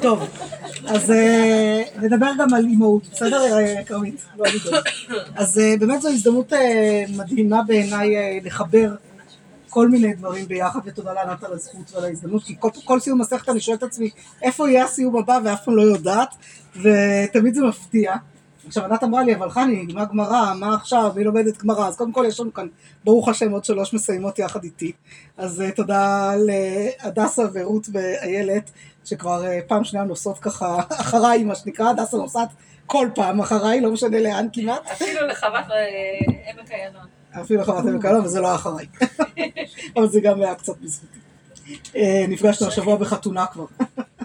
טוב, אז אה, נדבר גם על אימהות, בסדר אה, כרמית? לא. אז אה, באמת זו הזדמנות מדהימה בעיניי לחבר כל מיני דברים ביחד, ותודה לענת על הזכות ועל ההזדמנות, כי כל, כל סיום מסכת אני שואלת את עצמי איפה יהיה הסיום הבא ואף פעם לא יודעת, ותמיד זה מפתיע. עכשיו ענת אמרה לי, אבל חני, מה גמרא, מה עכשיו, מי לומדת גמרא, אז קודם כל יש לנו כאן, ברוך השם, עוד שלוש מסיימות יחד איתי, אז uh, תודה להדסה ורות ואיילת, שכבר uh, פעם שנייה נוסעות ככה אחריי, מה שנקרא, הדסה נוסעת כל פעם אחריי, לא משנה לאן כמעט. אפילו לחוות אה, עמק היענות. אפילו חברת עמק הלום, וזה לא אחריי. אבל זה גם היה קצת בזכותי. נפגשנו השבוע בחתונה כבר,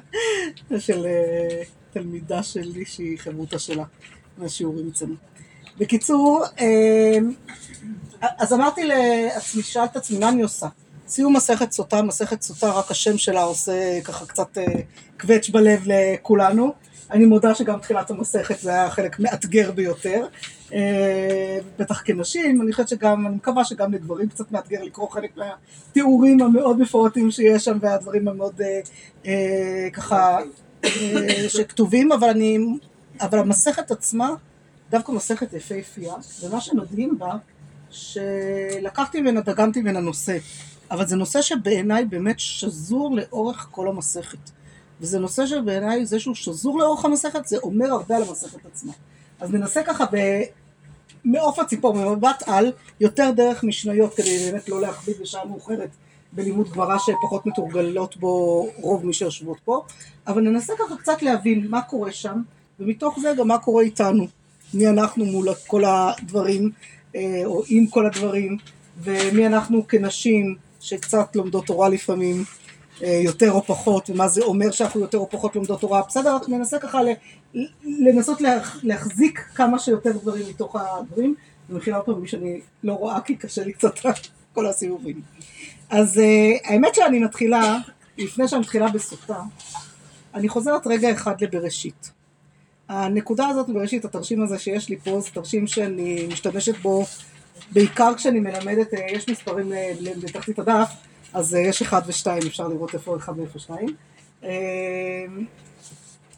של תלמידה שלי שהיא חברותה שלה, מהשיעורים אצלנו. בקיצור, אה, אז אמרתי לעצמי, שאלת עצמי, מה אני עושה? סיום מסכת סוטה, מסכת סוטה, רק השם שלה עושה ככה קצת קווץ' בלב לכולנו. אני מודה שגם תחילת המסכת זה היה חלק מאתגר ביותר, בטח כנשים, אני חושבת שגם, אני מקווה שגם לגברים קצת מאתגר לקרוא חלק מהתיאורים המאוד מפורטים שיש שם והדברים המאוד אה, אה, ככה אה, שכתובים, אבל אני, אבל המסכת עצמה, דווקא מסכת יפהפייה, ומה שמדהים בה, שלקחתי ממנה, דגמתי ממנה נושא, אבל זה נושא שבעיניי באמת שזור לאורך כל המסכת. וזה נושא שבעיניי זה שהוא שזור לאורך המסכת, זה אומר הרבה על המסכת עצמה. אז ננסה ככה במעוף הציפור, במבט על, יותר דרך משניות, כדי באמת לא להכביד בשעה מאוחרת בלימוד גמרא שפחות מתורגלות בו רוב מי שיושבות פה, אבל ננסה ככה קצת להבין מה קורה שם, ומתוך זה גם מה קורה איתנו, מי אנחנו מול כל הדברים, אה, או עם כל הדברים, ומי אנחנו כנשים שקצת לומדות תורה לפעמים, אה, יותר או פחות, ומה זה אומר שאנחנו יותר או פחות לומדות תורה, בסדר, ננסה ככה לנסות להחזיק כמה שיותר דברים מתוך הדברים, ומכינה אותו ממי שאני לא רואה כי קשה לי קצת כל הסיבובים. אז uh, האמת שאני מתחילה, לפני שאני מתחילה בסוטה, אני חוזרת רגע אחד לבראשית. הנקודה הזאת בראשית, התרשים הזה שיש לי פה, זה תרשים שאני משתמשת בו בעיקר כשאני מלמדת, uh, יש מספרים לתחתית הדף, אז uh, יש אחד ושתיים, אפשר לראות איפה אחד ואיפה שתיים. Uh,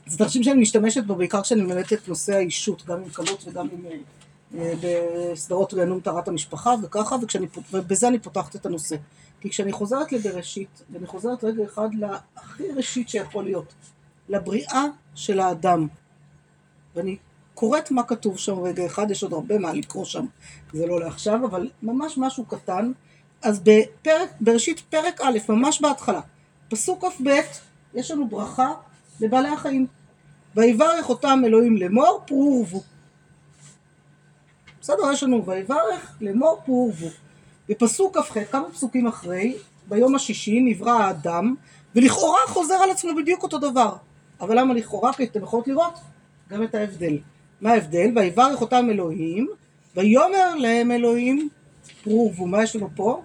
זה תרשים שאני משתמשת בו בעיקר כשאני מלמדת את נושא האישות, גם עם קלות וגם עם, אה, בסדרות רענון טהרת המשפחה וככה, וכשאני, ובזה אני פותחת את הנושא. כי כשאני חוזרת לבראשית, ואני חוזרת רגע אחד להכי ראשית שיכול להיות, לבריאה של האדם, ואני קוראת מה כתוב שם רגע אחד, יש עוד הרבה מה לקרוא שם, זה לא לעכשיו, אבל ממש משהו קטן. אז בפרק, בראשית פרק א', ממש בהתחלה, פסוק כ"ב, יש לנו ברכה לבעלי החיים. ויברך אותם אלוהים לאמור פרו ורבו. בסדר, יש לנו ויברך לאמור פרו ורבו. בפסוק כ"ח, כמה פסוקים אחרי, ביום השישי נברא האדם, ולכאורה חוזר על עצמו בדיוק אותו דבר. אבל למה לכאורה? כי אתם יכולות לראות גם את ההבדל. מה ההבדל? ויברך אותם אלוהים, ויאמר להם אלוהים פרו ורבו. מה יש לנו פה?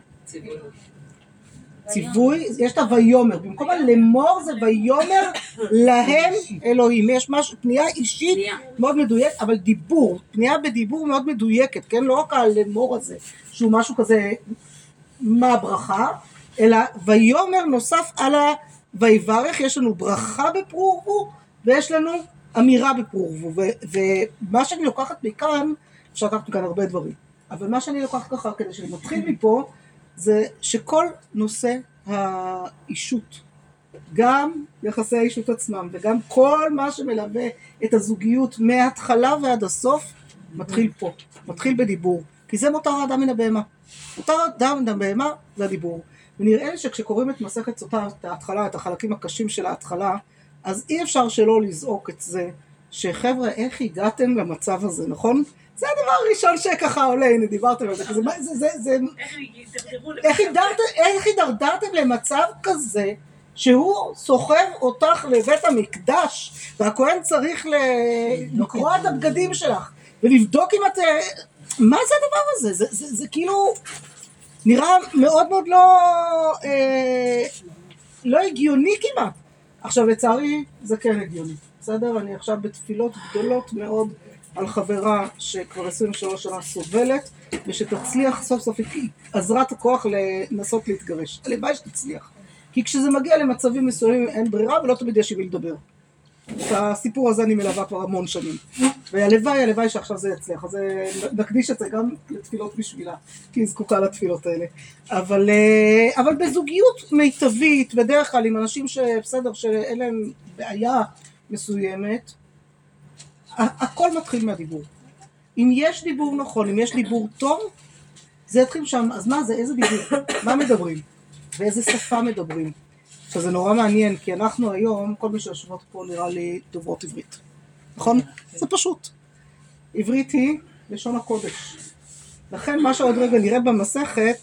ציווי, יש את הויאמר, במקום הלמור זה ויאמר להם אלוהים, יש משהו, פנייה אישית מאוד מדויקת, אבל דיבור, פנייה בדיבור מאוד מדויקת, כן, לא רק הלמור הזה, שהוא משהו כזה, מה הברכה, אלא ויאמר נוסף על הויברך, יש לנו ברכה בפרו ויש לנו אמירה בפרו ומה שאני לוקחת מכאן, אפשר לקחת מכאן הרבה דברים, אבל מה שאני לוקחת ככה, כדי שנתחיל מפה, זה שכל נושא האישות, גם יחסי האישות עצמם וגם כל מה שמלווה את הזוגיות מההתחלה ועד הסוף, מתחיל פה, מתחיל בדיבור, כי זה מותר האדם מן הבהמה. מותר האדם מן הבהמה זה הדיבור. ונראה לי שכשקוראים את מסכת סוטה, את ההתחלה, את החלקים הקשים של ההתחלה, אז אי אפשר שלא לזעוק את זה, שחבר'ה, איך הגעתם למצב הזה, נכון? זה הדבר הראשון שככה עולה, הנה דיברתם על זה, זה, זה, זה, זה, איך הידרדרתם למצב כזה שהוא סוחב אותך לבית המקדש והכהן צריך לקרוע את הבגדים שלך ולבדוק אם את... מה זה הדבר הזה? זה, זה, זה כאילו נראה מאוד מאוד לא, אה, לא הגיוני כמעט. עכשיו לצערי זה כן הגיוני, בסדר? אני עכשיו בתפילות גדולות מאוד על חברה שכבר 23 שנה סובלת ושתצליח סוף סוף היא עזרה את הכוח לנסות להתגרש. הלוואי שתצליח. כי כשזה מגיע למצבים מסוימים אין ברירה ולא תמיד יש עם מי לדבר. את הסיפור הזה אני מלווה כבר המון שנים. והלוואי, הלוואי שעכשיו זה יצליח. אז אה, נקדיש את זה גם לתפילות בשבילה, כי היא זקוקה לתפילות האלה. אבל, אה, אבל בזוגיות מיטבית, בדרך כלל עם אנשים שבסדר, שאין להם בעיה מסוימת, הכל מתחיל מהדיבור. אם יש דיבור נכון, אם יש דיבור טוב, זה יתחיל שם. אז מה זה, איזה דיבור? מה מדברים? באיזה שפה מדברים? עכשיו זה נורא מעניין, כי אנחנו היום, כל מי שיושבות פה נראה לי דוברות עברית. נכון? זה פשוט. עברית היא לשון הקודש. לכן מה שעוד רגע נראה במסכת,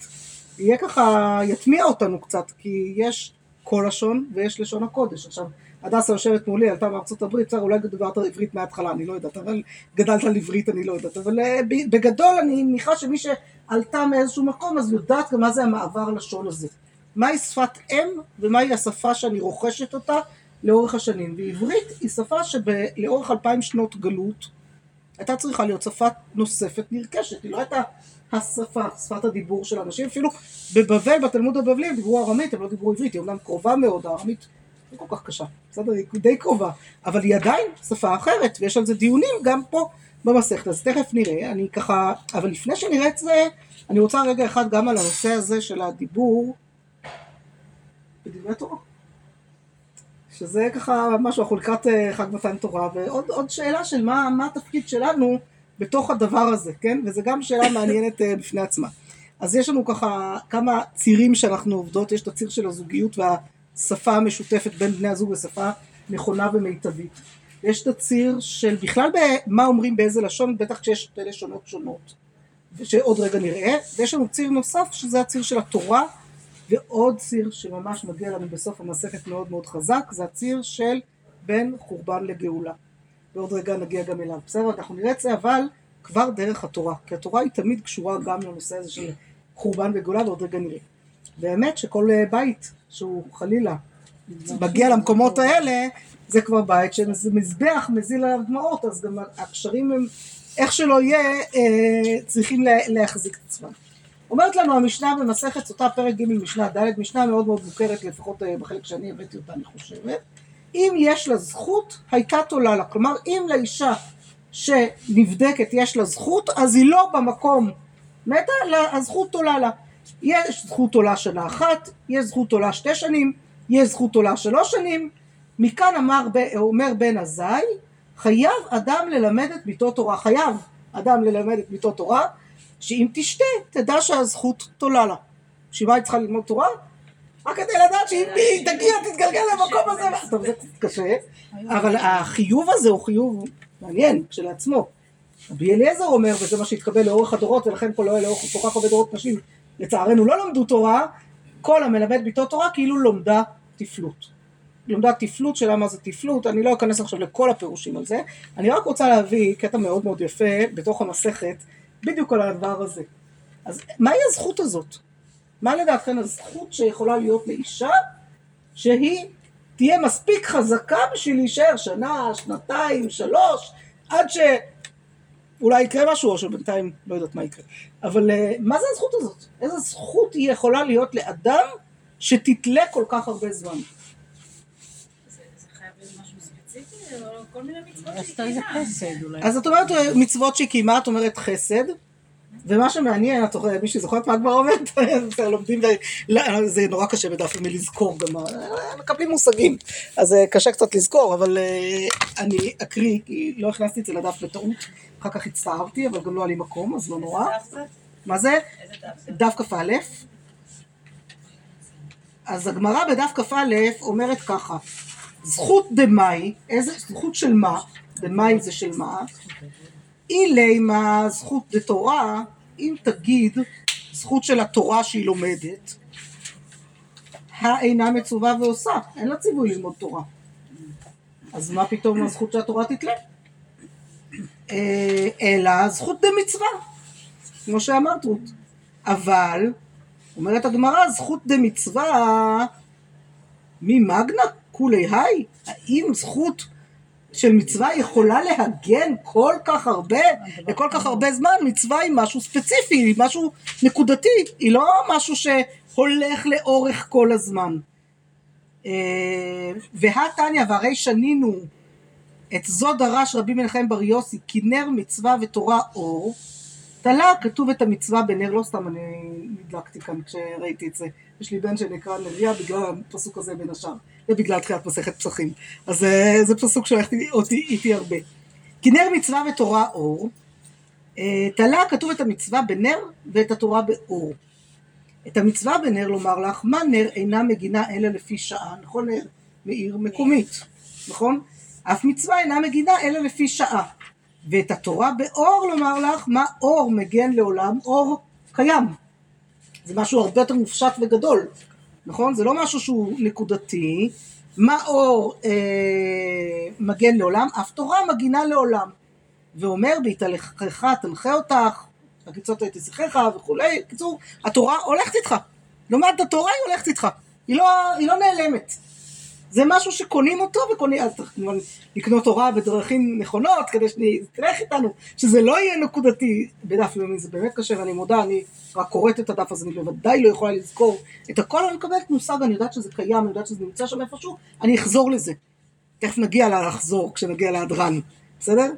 יהיה ככה, יטמיע אותנו קצת, כי יש כל לשון ויש לשון הקודש. עכשיו, הדסה יושבת מולי, עלתה מארצות הברית, בסדר, אולי דיברת עברית מההתחלה, אני לא יודעת, אבל גדלת על עברית, אני לא יודעת, אבל אה, בגדול אני מניחה שמי שעלתה מאיזשהו מקום, אז יודעת גם מה זה המעבר לשון הזה. מהי שפת אם ומהי השפה שאני רוכשת אותה לאורך השנים. ועברית היא שפה שלאורך אלפיים שנות גלות הייתה צריכה להיות שפה נוספת נרכשת, היא לא הייתה השפה, שפת הדיבור של אנשים, אפילו בבבל, בתלמוד הבבלי, הם דיברו ארמית, הם לא דיברו עברית, היא אומנם קרובה מאוד, הארמית לא כל כך קשה, בסדר, היא די קרובה, אבל היא עדיין שפה אחרת, ויש על זה דיונים גם פה במסכת, אז תכף נראה, אני ככה, אבל לפני שנראה את זה, אני רוצה רגע אחד גם על הנושא הזה של הדיבור בדברי התורה. שזה ככה משהו, אנחנו לקראת אה, חג מתן תורה, ועוד עוד שאלה של מה, מה התפקיד שלנו בתוך הדבר הזה, כן? וזו גם שאלה מעניינת אה, בפני עצמה. אז יש לנו ככה כמה צירים שאנחנו עובדות, יש את הציר של הזוגיות והשפה המשותפת בין בני הזוג לשפה נכונה ומיטבית. יש את הציר של בכלל במה אומרים באיזה לשון, בטח כשיש שתי לשונות שונות, שעוד רגע נראה, ויש לנו ציר נוסף שזה הציר של התורה ועוד ציר שממש מגיע לנו בסוף המסכת מאוד מאוד חזק, זה הציר של בין חורבן לגאולה. ועוד רגע נגיע גם אליו. בסדר, אנחנו נראה את זה, אבל כבר דרך התורה, כי התורה היא תמיד קשורה גם לנושא הזה של חורבן וגאולה, ועוד רגע נראה. באמת שכל אה, בית שהוא חלילה מגיע למקומות האלה, זה כבר בית שמזבח מזיל עליו דמעות, אז גם הקשרים הם, איך שלא יהיה, אה, צריכים לה- להחזיק את עצמם. אומרת לנו המשנה במסכת סוטה פרק ג' משנה ד', משנה מאוד מאוד מוכרת לפחות אה, בחלק שאני הבאתי אותה אני חושבת, אם יש לה זכות הייתה תולה לה, כלומר אם לאישה שנבדקת יש לה זכות אז היא לא במקום מתה, הזכות עולה לה. יש זכות עולה שנה אחת, יש זכות עולה שתי שנים, יש זכות עולה שלוש שנים, מכאן אמר, אומר בן עזאי, חייב אדם ללמד את ביתו תורה, חייב אדם ללמד את ביתו תורה, שאם תשתה, תדע שהזכות תולה לה. בשביל מה היא צריכה ללמוד תורה? רק כדי לדעת שאם היא תגיע, תתגלגל למקום הזה. טוב, זה קצת קשה, אבל החיוב הזה הוא חיוב מעניין כשלעצמו. רבי אליעזר אומר, וזה מה שהתקבל לאורך הדורות, ולכן פה לא היה לאורך כל כך הרבה דורות נשים, לצערנו לא למדו תורה, כל המלמד ביתו תורה כאילו לומדה תפלות. לומדה תפלות, שאלה מה זה תפלות, אני לא אכנס עכשיו לכל הפירושים על זה, אני רק רוצה להביא קטע מאוד מאוד יפה בתוך המסכת, בדיוק על הדבר הזה. אז מהי הזכות הזאת? מה לדעתכם הזכות שיכולה להיות לאישה שהיא תהיה מספיק חזקה בשביל להישאר שנה, שנתיים, שלוש, עד שאולי יקרה משהו או שבינתיים לא יודעת מה יקרה. אבל אה, מה זה הזכות הזאת? איזה זכות היא יכולה להיות לאדם שתתלה כל כך הרבה זמן? זה זה חייב להיות משהו ספציפי, או כל מיני מצוות אז שהיא קיימה. אז את אומרת אה, מצוות שהיא קיימה, את אומרת חסד, ומה שמעניין, את זוכרת, מישהי זוכרת מה הגמרא אומרת? לומדים, ו- לא, זה נורא קשה בדף יומי לזכור גם, אה, מקבלים מושגים, אז אה, קשה קצת לזכור, אבל אני אקריא, כי לא הכנסתי את זה לדף בטעות, אחר כך הצטערתי, אבל גם לא היה לי מקום, אז לא נורא. איזה דף זה? מה זה? איזה דף זה? דף כ"א. אז הגמרא בדף כ"א אומרת ככה, זכות דמאי, איזה זכות של מה? דמאי זה של מה? אילי מה זכות דתורה, אם תגיד זכות של התורה שהיא לומדת, האינה מצווה ועושה, אין לה ציווי ללמוד תורה. אז מה פתאום הזכות שהתורה תתלה? אה, אלא זכות דמצווה, כמו שאמרת רות. אבל, אומרת הגמרא, זכות דמצווה ממגנה כולי היי? האם זכות של מצווה יכולה להגן כל כך הרבה, לכל כך הרבה זמן? מצווה היא משהו ספציפי, היא משהו נקודתי, היא לא משהו שהולך לאורך כל הזמן. אה, והתניא והרי שנינו את זו דרש רבי מנחם בר יוסי כי נר מצווה ותורה אור תלה כתוב את המצווה בנר לא סתם אני נדלקתי כאן כשראיתי את זה יש לי בן שנקרא נריה בגלל הפסוק הזה בין השאר ובגלל תחילת מסכת פסחים אז אה, זה פסוק שהולך אותי איתי הרבה כי נר מצווה ותורה אור אה, תלה כתוב את המצווה בנר ואת התורה באור את המצווה בנר לומר לך, מה נר אינה מגינה אלא לפי שעה, נכון נר מעיר מקומית, נכון? אף מצווה אינה מגינה אלא לפי שעה. ואת התורה באור לומר לך, מה אור מגן לעולם, אור קיים. זה משהו הרבה יותר מופשט וגדול, נכון? זה לא משהו שהוא נקודתי. מה אור אה, מגן לעולם? אף תורה מגינה לעולם. ואומר בהתהלכך תנחה אותך, הקיצות הייתי שיחך וכולי, בקיצור, התורה הולכת איתך. לומד את התורה היא הולכת איתך, היא לא, היא לא נעלמת. זה משהו שקונים אותו וקונים, אז צריך כמובן לקנות תורה בדרכים נכונות כדי שתלך איתנו, שזה לא יהיה נקודתי בדף יומי, זה באמת קשה ואני מודה, אני רק קוראת את הדף הזה, אני בוודאי לא יכולה לזכור את הכל, אני מקבלת מושג, אני יודעת שזה קיים, אני יודעת שזה נמצא שם איפשהו, אני אחזור לזה. תכף נגיע לחזור כשנגיע להדרן, בסדר?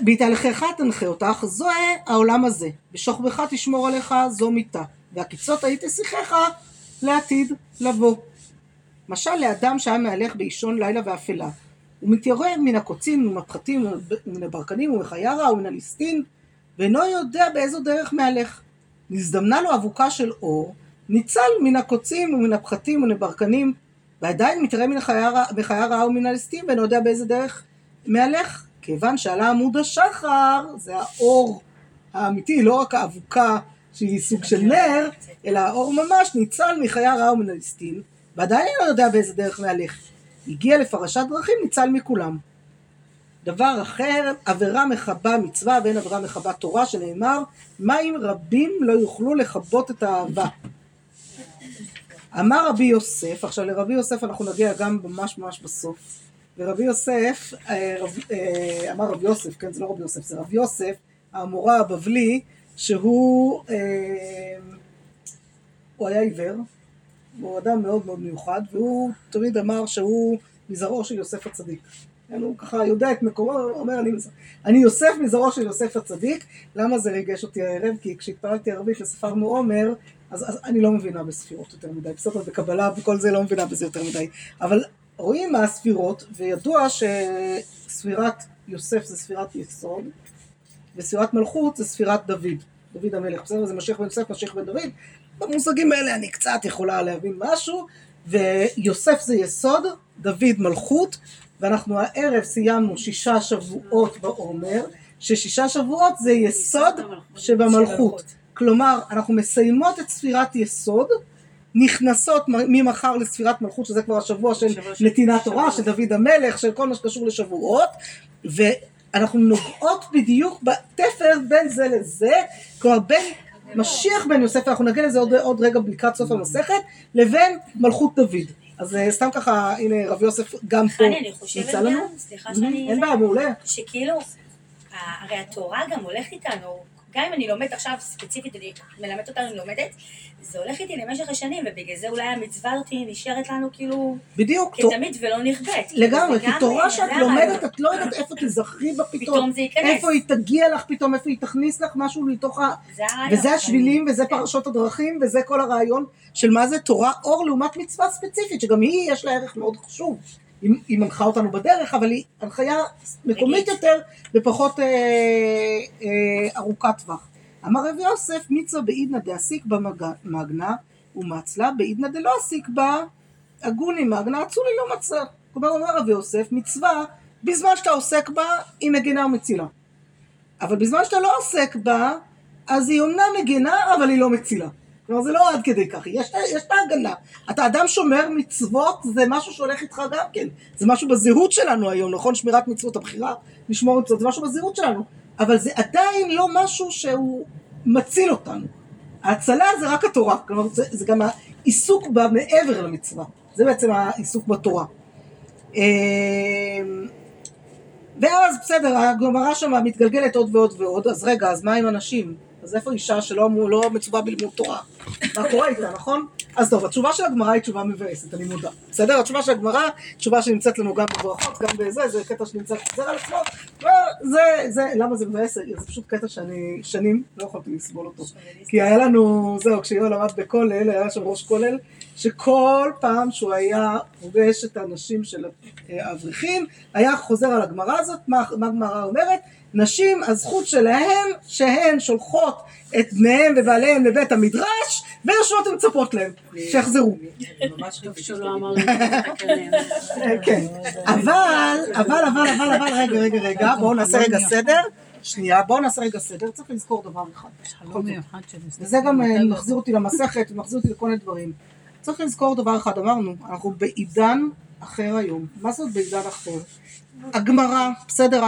בהתהלכך תנחה אותך, זה העולם הזה. בשוכבך תשמור עליך, זו מיתה. והקיצות היית שיחך לעתיד לבוא. משל לאדם שהיה מהלך באישון לילה ואפלה, הוא מתיירא מן הקוצים ומן הפחתים ומן הברקנים ומן חיירה ומן הליסטין, ואינו יודע באיזו דרך מהלך. נזדמנה לו אבוקה של אור, ניצל מן הקוצים ומן הפחתים ומן הברקנים, ועדיין מתיירא מן החיירה ומן הליסטין, ואינו יודע באיזה דרך מהלך. כיוון שעלה עמוד השחר, זה האור האמיתי, לא רק האבוקה שהיא סוג של נר, אלא האור ממש ניצל מחיי הרע ומנליסטין, ועדיין לא יודע באיזה דרך מהלך. הגיע לפרשת דרכים, ניצל מכולם. דבר אחר, עבירה מכבה מצווה ואין עבירה מכבה תורה, שנאמר, מים רבים לא יוכלו לכבות את האהבה. אמר רבי יוסף, עכשיו לרבי יוסף אנחנו נגיע גם ממש ממש בסוף, ורבי יוסף, אה, רב, אה, אמר רבי יוסף, כן זה לא רבי יוסף, זה רבי יוסף, המורה הבבלי, שהוא אה, הוא היה עיוור, הוא אדם מאוד מאוד מיוחד, והוא תמיד אמר שהוא מזרעו של יוסף הצדיק. כן, הוא ככה יודע את מקומו, הוא אומר אני, אני יוסף מזרעו של יוסף הצדיק, למה זה ריגש אותי הערב? כי כשהתפללתי ערבית לספרנו עומר, אז, אז אני לא מבינה בספירות יותר מדי, בסדר, בקבלה וכל זה לא מבינה בזה יותר מדי, אבל רואים מה הספירות, וידוע שספירת יוסף זה ספירת יסוד, וספירת מלכות זה ספירת דוד, דוד המלך, בסדר? זה משיח בן יוסף, משיח בן דוד, במושגים האלה אני קצת יכולה להבין משהו, ויוסף זה יסוד, דוד מלכות, ואנחנו הערב סיימנו שישה שבועות בעומר, ששישה שבועות זה יסוד שבמלכות. כלומר, אנחנו מסיימות את ספירת יסוד, נכנסות ממחר לספירת מלכות, שזה כבר השבוע של נתינת תורה, של דוד המלך, של כל מה שקשור לשבועות, ואנחנו נוגעות בדיוק בתפר בין זה לזה, כלומר בין משיח בן יוסף, אנחנו נגיע לזה עוד, עוד רגע לקראת סוף המסכת, לבין מלכות דוד. אז אה, סתם ככה, הנה רב יוסף גם פה נמצא לנו. סליחה שאני... אין בעיה, מעולה. שכאילו, הרי התורה גם הולכת איתנו גם אם אני לומדת עכשיו ספציפית, אני מלמדת אותנו, אני לומדת, זה הולך איתי למשך השנים, ובגלל זה אולי המצווה הזאת נשארת לנו כאילו... בדיוק. כתמיד ולא נכבדת. לגמרי, כי תורה שאת לומדת, את לא יודעת איפה תזכרי בה פתאום. פתאום זה ייכנס. איפה היא תגיע לך פתאום, איפה היא תכניס לך משהו לתוך ה... זה הרעיון. וזה השבילים, וזה. פרשות הדרכים, וזה כל הרעיון של מה זה תורה אור לעומת מצווה ספציפית, שגם היא יש לה ערך מאוד חשוב. היא, היא מנחה אותנו בדרך, אבל היא הנחיה מקומית נגיד. יותר ופחות אה, אה, ארוכת טווח. אמר רב יוסף, מצווה בעידנא דעסיק במגנה, ומצלה בעידנא דלא עסיק בה, הגוני מגנה, אצולי לא מצא. כלומר, אומר רב יוסף, מצווה, בזמן שאתה עוסק בה, היא מגינה ומצילה. אבל בזמן שאתה לא עוסק בה, אז היא אומנם מגינה, אבל היא לא מצילה. כלומר, זה לא עד כדי כך, יש, יש את ההגנה. אתה אדם שומר מצוות, זה משהו שהולך איתך גם כן. זה משהו בזהות שלנו היום, נכון? שמירת מצוות, הבחירה לשמור מצוות, זה משהו בזהות שלנו. אבל זה עדיין לא משהו שהוא מציל אותנו. ההצלה זה רק התורה, כלומר זה, זה גם העיסוק בה מעבר למצווה. זה בעצם העיסוק בתורה. אמ, ואז בסדר, הגמרא שם מתגלגלת עוד ועוד ועוד, אז רגע, אז מה עם הנשים? אז איפה אישה שלא לא מצווה בלימוד תורה? מה קורה איתה, נכון? אז טוב, התשובה של הגמרא היא תשובה מבאסת, אני מודה. בסדר? התשובה של הגמרא, תשובה שנמצאת לנו גם בברכות, גם בזה, זה קטע שנמצא חוזר על עצמו. לא, זה, למה זה מבאס? זה פשוט קטע שאני שנים לא יכולתי לסבול אותו. כי היה לנו, זהו, כשיואל למד בכולל, היה שם ראש כולל, שכל פעם שהוא היה פוגש את הנשים של אה, האברכים, היה חוזר על הגמרא הזאת, מה הגמרא אומרת? נשים, הזכות שלהן, שהן שולחות את בניהם ובעליהם לבית המדרש, ויושבות ומצפות להם, שיחזרו. ממש טוב שלא אמר לי לתקן. אה, כן. אבל, אבל, אבל, אבל, אבל, רגע, רגע, רגע, בואו נעשה רגע סדר. שנייה, בואו נעשה רגע סדר, צריך לזכור דבר אחד. של וזה גם אה, מחזיר אותי למסכת, ומחזיר אותי לכל מיני דברים. צריך לזכור דבר אחד, אמרנו, אנחנו בעידן אחר היום. מה זאת בעידן אחר? הגמרא, בסדר,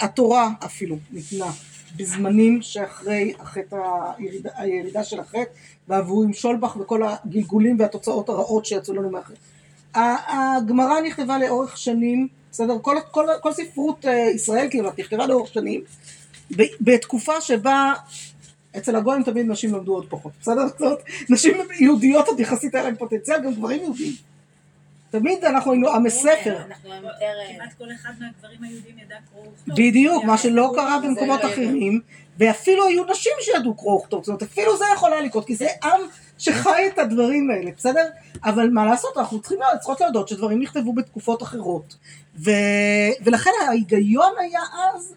התורה אפילו ניתנה בזמנים שאחרי החטא, הירידה, הירידה של החטא, ועברו עם שולבך וכל הגלגולים והתוצאות הרעות שיצאו לנו מהחטא. הגמרא נכתבה לאורך שנים, בסדר? כל, כל, כל ספרות אה, ישראל כמעט נכתבה לאורך שנים, בתקופה שבה אצל הגויים תמיד נשים למדו עוד פחות, בסדר? זאת נשים יהודיות עוד יחסית היה להן פוטנציאל, גם גברים יהודים. תמיד אנחנו היינו עם ספר. אנחנו יותר... אה, כמעט כל אחד מהגברים היהודים ידע קרוא וכתוב. בדיוק, מה שלא קרה במקומות אחרים, ואפילו היו נשים שידעו קרוא וכתוב, זאת אומרת, אפילו זה יכול היה לקרות, כי זה עם שחי את הדברים האלה, בסדר? אבל מה לעשות, אנחנו צריכים, צריכות להודות שדברים נכתבו בתקופות אחרות. ולכן ההיגיון היה אז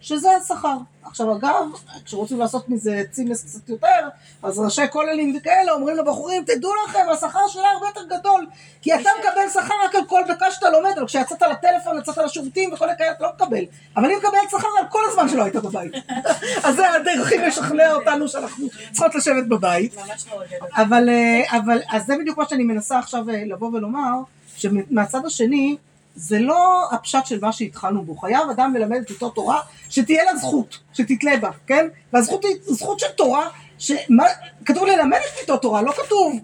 שזה השכר. עכשיו אגב, כשרוצים לעשות מזה צימס קצת יותר, אז ראשי כוללים וכאלה אומרים לבחורים, תדעו לכם, השכר שלה הרבה יותר גדול, כי אתה מקבל שכר רק על כל דקה שאתה לומד, אבל כשיצאת לטלפון, יצאת לשירותים וכל הכאלה, אתה לא מקבל. אבל היא מקבלת שכר על כל הזמן שלא היית בבית. אז זה הדרכים לשכנע אותנו שאנחנו צריכות לשבת בבית. אותי. אבל, אה, אבל, אז זה בדיוק מה שאני מנסה עכשיו אה, לבוא ולומר, שמהצד השני, זה לא הפשט של מה שהתחלנו בו. חייב אדם ללמד את אותו תורה, שתהיה לה זכות, שתתלה בה, כן? והזכות היא זכות של תורה, שמה, כתוב ללמד את ביתו תורה, לא כתוב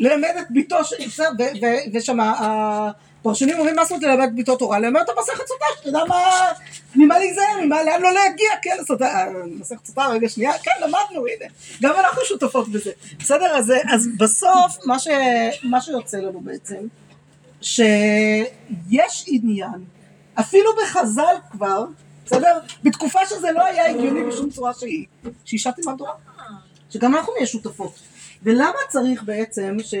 ללמד את ביתו, ושם הפרשנים אומרים מה זאת אומרת ללמד את ביתו תורה? ללמד אותה מסכת סוטה, שתדע מה, ממה להיזהר, ממה, לאן לא להגיע, כן, אה, מסכת סוטה, רגע שנייה, כן, למדנו, הנה, גם אנחנו שותפות בזה. בסדר, אז, בסוף, מה שיוצא לנו בעצם, שיש עניין, אפילו בחז"ל כבר, בסדר? בתקופה שזה לא היה הגיוני בשום צורה שהיא, שאישה תלמד תורה. שגם אנחנו נהיה שותפות. ולמה צריך בעצם ש...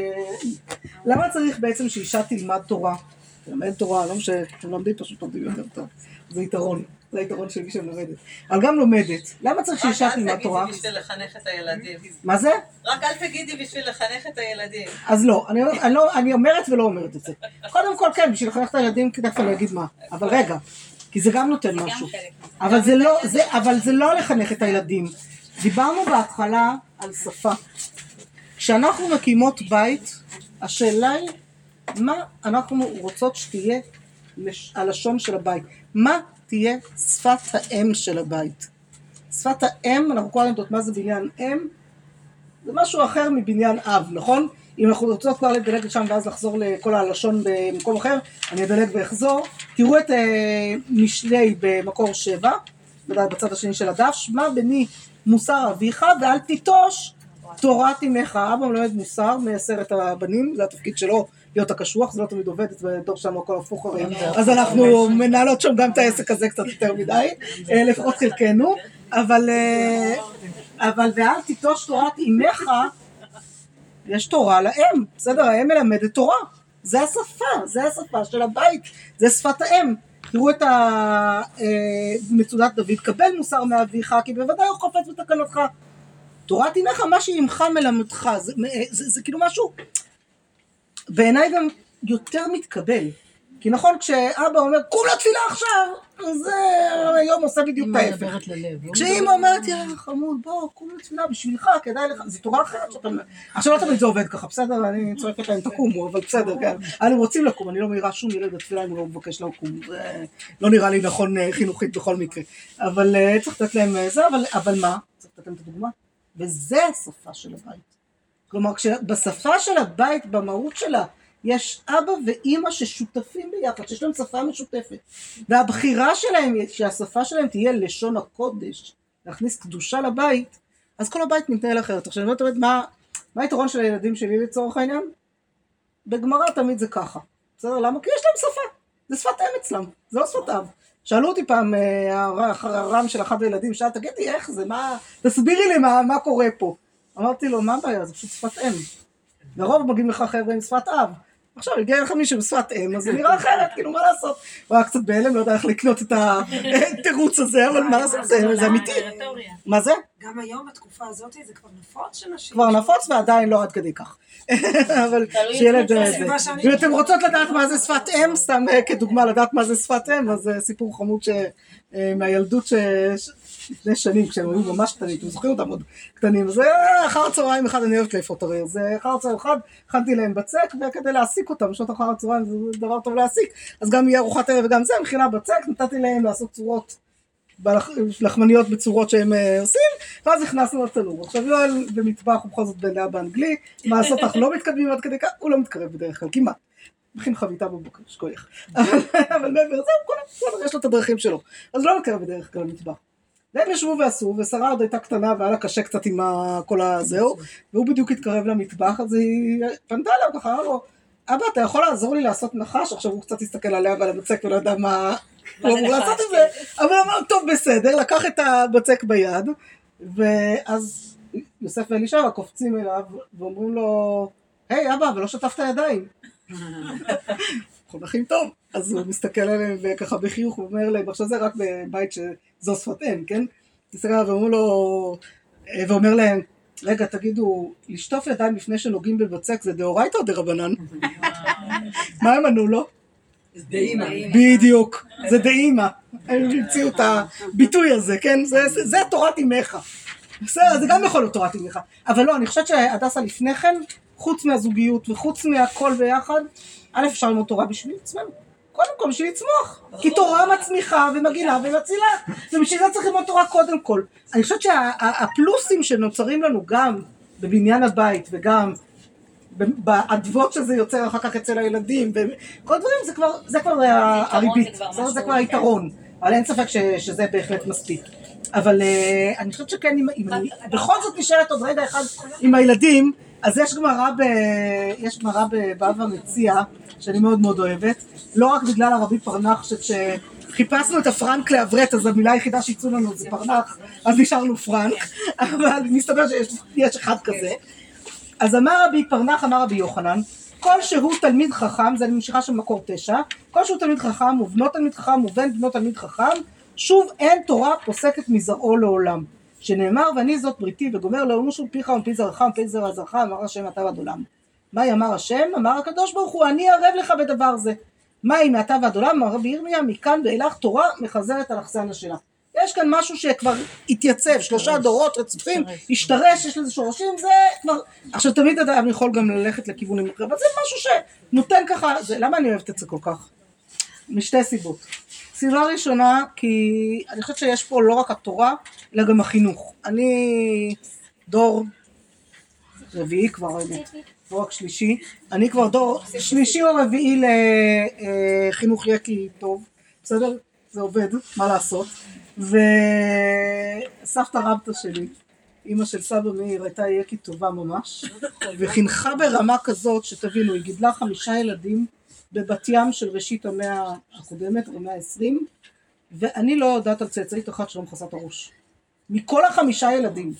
למה צריך בעצם שאישה תלמד תורה? תלמד תורה, לא משנה, אתם לומדים פשוט לומדים יותר טוב. זה יתרון, זה היתרון של מי שמלמדת. אבל גם לומדת. למה צריך שאישה רק אל תלמד תורה? תגידי בשביל לחנך את הילדים. מה זה? רק אל תגידי בשביל לחנך את הילדים. אז לא, אני, אני, לא, אני אומרת ולא אומרת את זה. קודם כל כן, בשביל לחנך את הילדים, תכף אני אגיד מה. אבל רגע, כי זה גם נותן משהו. אבל זה לא, זה, אבל זה לא לחנך את הילדים. דיברנו בהתחלה על שפה. כשאנחנו מקימות בית, השאלה היא, מה אנחנו רוצות שתהיה לש- הלשון של הבית? מה תהיה שפת האם של הבית? שפת האם, אנחנו כל הזמן יודעות מה זה בניין אם, זה משהו אחר מבניין אב, נכון? אם אנחנו רוצות כבר לדלג לשם ואז לחזור לכל הלשון במקום אחר, אני אדלג ואחזור. תראו את אה, משלי במקור שבע, בצד השני של הדף, שמע בני מוסר אביך ואל תיטוש תורת אמך. אבא מלמד מוסר מעשרת הבנים, זה התפקיד שלו להיות הקשוח, זה לא תמיד עובד, בדור שלנו הכל הפוך הרי, אז אנחנו מנהלות שם גם את העסק הזה קצת יותר מדי, אה, לפחות חלקנו, אבל, אה, אבל ואל תיטוש תורת אמך, יש תורה לאם, בסדר? האם מלמדת תורה, זה השפה, זה השפה של הבית, זה שפת האם. תראו את אה, מצודת דוד, קבל מוסר מאביך, כי בוודאי הוא חופץ בתקנותך. תורת אמך, מה שאימך מלמדך, זה, זה, זה, זה כאילו משהו, בעיניי גם יותר מתקבל. כי נכון, כשאבא אומר, קום לתפילה עכשיו, אז זה היום עושה בדיוק את אמא ההפך. מדברת ללב. לא כשאימא אומרת, יא חמוד, בוא, קום לתפילה בשבילך, כדאי לך, זו תורה אחרת שאתה... עכשיו לא תמיד זה עובד ככה, בסדר? אני צועקת להם, תקומו, אבל בסדר, כן. אנחנו רוצים לקום, אני לא מעירה שום ילד בתפילה אם הוא לא מבקש לקום. זה לא נראה לי נכון אה, חינוכית בכל מקרה. אבל אה, צריך לתת להם אה, זה, אבל מה? צריך לתת להם את הדוגמה. וזה השפה של הבית. כלומר, בשפה של הבית, במהות שלה, יש אבא ואימא ששותפים ביחד, שיש להם שפה משותפת. והבחירה שלהם, שהשפה שלהם תהיה לשון הקודש, להכניס קדושה לבית, אז כל הבית מתנהל אחרת. עכשיו, אני לא יודעת מה, מה היתרון של הילדים שלי לצורך העניין? בגמרא תמיד זה ככה. בסדר? למה? כי יש להם שפה. זה שפת אם אצלם, זה לא שפת אב. שאלו אותי פעם, אה, הר- הרם של אחד הילדים, שאל, תגידי, איך זה, מה, תסבירי לי מה, מה קורה פה. אמרתי לו, מה הבעיה, זה פשוט שפת אם. לרוב מגיעים לך חבר'ה עם שפת אב. עכשיו הגיע לך מישהו בשפת אם, אז זה נראה אחרת, כאילו, מה לעשות? הוא היה קצת בהלם, לא יודע איך לקנות את התירוץ הזה, אבל מה לעשות, זה אמיתי. מה זה? גם היום, בתקופה הזאת, זה כבר נפוץ שנשים... כבר נפוץ ועדיין לא עד כדי כך. אבל שילד... אה, זה. אם אתם רוצות לדעת מה זה שפת אם, סתם אה, כדוגמה לדעת מה זה שפת אם, אז זה סיפור חמוד אה, מהילדות לפני שנים, כשהם היו ממש קטנים, אתם זוכרים אותם עוד קטנים, אז אה, אחר הצהריים אחד, אני אוהבת לאפות הרי, אז אה, אחר הצהריים אחד, הכנתי להם בצק, וכדי להעסיק אותם, בשעות אחר הצהריים זה דבר טוב להעסיק, אז גם יהיה ארוחת ערב וגם זה, מכינה בצק, נתתי להם לעשות צורות לחמניות בצורות שהם אה, עושים, ואז נכנסנו לתנור. עכשיו יואל במטבח הוא בכל זאת בן דעה באנגלי, לעשות, אנחנו לא מתקדמים עד כדי כך, הוא לא מתקרב בדרך כלל, כמעט. מכין חביתה בבוקר, שכוח. אבל מעבר לזה, יש לו את הדרכים שלו. אז לא מתקרב בדרך כלל למטבח. והם ישבו ועשו, ושרה עוד הייתה קטנה והיה לה קשה קצת עם כל הזהו, והוא בדיוק התקרב למטבח, אז היא פנתה אליו ככה, אמרה לו, אבא, אתה יכול לעזור לי לעשות נחש? עכשיו הוא קצת הסתכל עליה ועל הבצק ולא ידע מה הוא אמור לעשות את זה, אבל אמר, טוב, בסדר, לקח את הבצק ביד, ואז יוסף ואלישע קופצים אליו ואומרים לו, היי אבא, אבל לא שטפת ידיים. חונכים טוב. אז הוא מסתכל עליהם וככה בחיוך, הוא אומר להם, עכשיו זה רק בבית שזו שפת אם, כן? עליו ואומר לו, אה, ואומר להם, רגע, תגידו, לשטוף ידיים לפני שנוגעים בבצק זה דאורייתא או דרבנן? מה הם ענו לו? בדיוק, זה דאימא. הם המציאו את הביטוי הזה, כן? זה, זה, זה תורת אימך. בסדר, זה גם יכול להיות תורת אימך. אבל לא, אני חושבת שהדסה לפני כן, חוץ מהזוגיות וחוץ מהכל ביחד, א', אפשר ללמוד תורה בשביל עצמנו. קודם כל בשביל לצמוח. כי תורה מצמיחה ומגעילה ומצילה. ובשביל זה צריך ללמוד תורה קודם כל. אני חושבת שהפלוסים שנוצרים לנו גם בבניין הבית וגם באדוות שזה יוצר אחר כך אצל הילדים וכל הדברים זה כבר, זה כבר הריבית, זה כבר. היתרון, אבל אין ספק ש, שזה בהחלט מספיק. אבל אה, אני חושבת שכן, אם, בכל זאת נשארת עוד רגע אחד עם הילדים, אז יש גמרא ב... יש גמרא בבבא מציע, שאני מאוד מאוד אוהבת, לא רק בגלל הרבי פרנח, שכשחיפשנו את הפרנק לעברת, אז המילה היחידה שיצאו לנו זה פרנח, אז נשארנו פרנק, אבל מסתבר שיש יש אחד כזה. אז אמר רבי פרנח, אמר רבי יוחנן, כל שהוא תלמיד חכם, זה אני ממשיכה של מקור תשע, כל שהוא תלמיד חכם ובנו תלמיד חכם ובן בנו תלמיד חכם, שוב אין תורה פוסקת מזרעו לעולם. שנאמר ואני זאת בריתי וגומר לא ימושו פיך ומפי זרעך ומפי זרע זרעך אמר השם אתה ועד עולם. מהי אמר השם? אמר הקדוש ברוך הוא אני ערב לך בדבר זה. מהי מעתה ועד עולם? אמר רבי ירמיה מכאן ואילך תורה מחזרת על אכסניה שלה. יש כאן משהו שכבר התייצב, שלושה דורות רצופים, השתרש, יש לזה שורשים, זה כבר... עכשיו תמיד אדם יכול גם ללכת לכיוונים אחרים, אבל זה משהו שנותן ככה, זה, למה אני אוהבת את זה כל כך? משתי סיבות. סיבה ראשונה, כי אני חושבת שיש פה לא רק התורה, אלא גם החינוך. אני דור רביעי כבר, לא רק שלישי, אני כבר דור שלישי או רביעי לחינוך יקי טוב, בסדר? זה עובד, מה לעשות. וסבתא רבתא שלי, אימא של סבא מאיר, הייתה יקי טובה ממש, וחינכה ברמה כזאת, שתבינו, היא גידלה חמישה ילדים בבת ים של ראשית המאה הקודמת, המאה העשרים, ואני לא יודעת על צאצאית אחת שלא מכסה את הראש. מכל החמישה ילדים.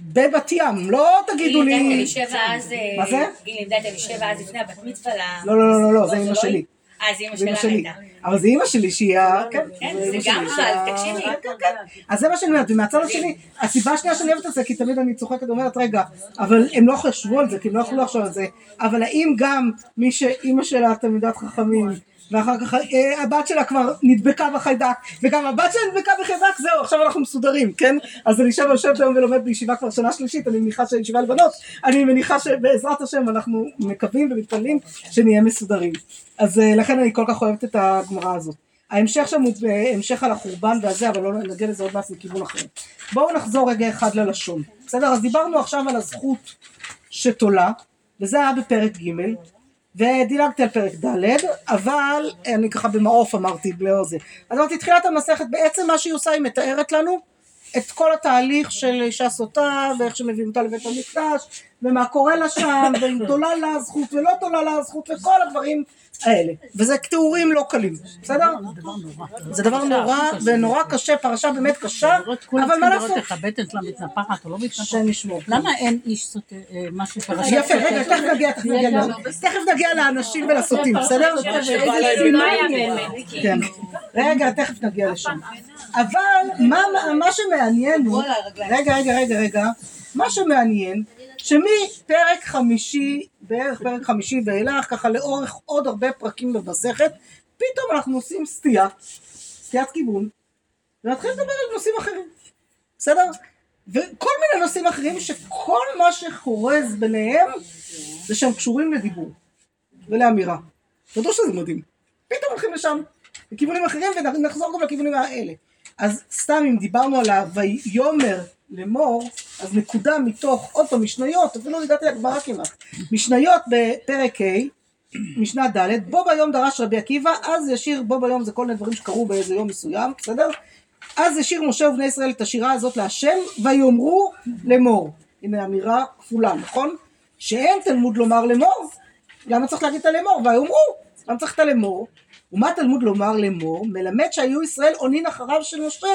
בבת ים, לא תגידו גיל לימדה את לי... אלישבע אז... מה זה? גיל לימדה את אלישבע אז לפני הבת מצווה ל... לא, לא, לא, לא, לא, זה אמא לא שלי. אה, זה אמא שלה שלי. הייתה. אבל זה אמא שלי שהיא ה... כן, כן, זה זה גם אבל, תקשיבי. כן, כן. אז זה מה שאני אומרת, ומהצד השני, הסיבה השנייה שאני אוהבת את זה, כי תמיד אני צוחקת ואומרת, רגע, אבל הם לא חשבו על זה, כי הם לא יכלו לחשוב על זה, אבל האם גם מי שאימא שלה תלמידת חכמים, ואחר כך אה, הבת שלה כבר נדבקה בחיידק, וגם הבת שלה נדבקה בחיידק, זהו, עכשיו אנחנו מסודרים, כן? אז אני יושב יושבת היום ולומד בישיבה כבר שנה שלישית, אני מניחה שהישיבה לבנות, אני מניחה שבעזרת השם אנחנו מקווים ומתפללים שנהיה מסודרים. אז אה, לכן אני כל כך אוהבת את הגמרא הזאת. ההמשך שם הוא המשך על החורבן והזה, אבל לא נגיע לזה עוד מעט מכיוון אחר. בואו נחזור רגע אחד ללשון. בסדר? אז דיברנו עכשיו על הזכות שתולה, וזה היה בפרק ג', ודילגתי על פרק ד', אבל אני ככה במעוף אמרתי, לא זה. אז אמרתי, תחילת המסכת, בעצם מה שהיא עושה, היא מתארת לנו את כל התהליך של אישה סוטה, ואיך שמביאים אותה לבית המקדש, ומה קורה לה שם, ואם תולה לה הזכות ולא תולה לה הזכות, וכל הדברים האלה. וזה תיאורים לא קלים, בסדר? זה דבר נורא ונורא קשה, פרשה באמת קשה, אבל מה לעשות? איך הבטן שלה מתנפחת או לא מתנפחת. למה אין איש סוטה, אה, משהו פרשת יפה, רגע, תכף נגיע, תכף נגיע, תכף נגיע לאנשים ולסוטים, בסדר? כן. רגע, תכף נגיע לשם. אבל מה שמעניין הוא, רגע, רגע, רגע, רגע, מה שמעניין, שמפרק חמישי, בערך פרק חמישי ואילך, ככה לאורך עוד הרבה פרקים במסכת, פתאום אנחנו עושים סטייה, סטיית כיוון, ונתחיל לדבר על נושאים אחרים, בסדר? וכל מיני נושאים אחרים שכל מה שחורז ביניהם זה שהם קשורים לדיבור ולאמירה. תודו שזה מדהים. פתאום הולכים לשם, לכיוונים אחרים ונחזור גם לכיוונים האלה. אז סתם אם דיברנו על ה"ויאמר לאמור", אז נקודה מתוך, עוד פעם, משניות, אפילו הגעתי לגמרא כמעט, משניות בפרק ה', משנה ד', בו ביום דרש רבי עקיבא, אז ישיר, בו ביום זה כל מיני דברים שקרו באיזה יום מסוים, בסדר? אז ישיר משה ובני ישראל את השירה הזאת להשם, ויאמרו לאמור. הנה אמירה כפולה, נכון? שאין תלמוד לומר לאמור, למה צריך להגיד את הלאמור? ויאמרו, למה צריך את הלאמור? ומה תלמוד לומר לאמור? מלמד שהיו ישראל עונין אחריו של משה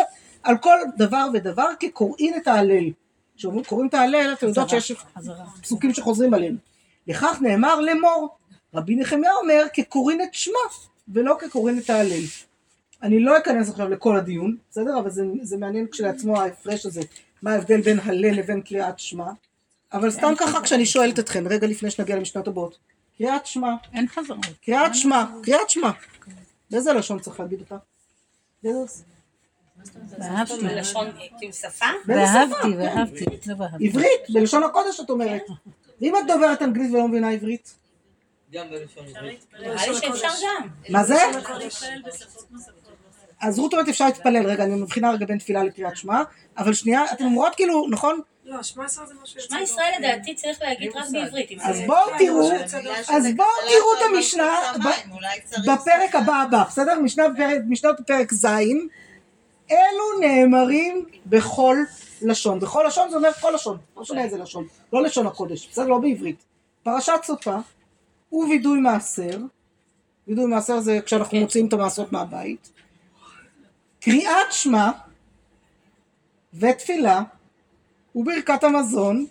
על כל דבר ודבר כקוראין את ההלל. כשאומרים קוראים את ההלל, אתם יודעות שיש חזרה. פסוקים שחוזרים עליהם. לכך נאמר לאמור. רבי נחמיה אומר כקוראים את שמה ולא כקוראים את ההלל. אני לא אכנס עכשיו לכל הדיון, בסדר? אבל זה, זה מעניין כשלעצמו ההפרש הזה, מה ההבדל בין הלל לבין קריאת שמע. אבל סתם ככה כשאני שואלת אתכם, רגע לפני שנגיע למשנות הבאות, קריאת שמע, אין חזרות. קריאת שמע, קריאת שמע, באיזה לשון צריך להגיד אותה? ואהבתי. לשון, כאילו שפה? ואהבתי, ואהבתי. לא ואהבתי. עברית, בלשון הקודש את אומרת. ואם את דוברת אנגלית ולא מבינה עברית? גם בלשון עברית. מה זה? אז רות אומרת אפשר להתפלל, רגע, אני מבחינה רגע בין תפילה לקריאת שמע, אבל שנייה, אתן אומרות כאילו, נכון? לא, שמע ישראל זה משהו יוצא שמע ישראל לדעתי צריך להגיד רק בעברית. אז בואו תראו, בגלל אז בואו תראו את המשנה בפרק הבא הבא, בסדר? משנה בפרק- ז', אלו נאמרים בכל לשון. בכל לשון זה אומר כל לשון, לא משנה איזה לשון, לא לשון הקודש, בסדר? לא בעברית. פרשת סוטה ווידוי מעשר, וידוי מעשר זה כשאנחנו מוציאים את המעשרות מהבית, קריאת שמע ותפילה וברכת המזון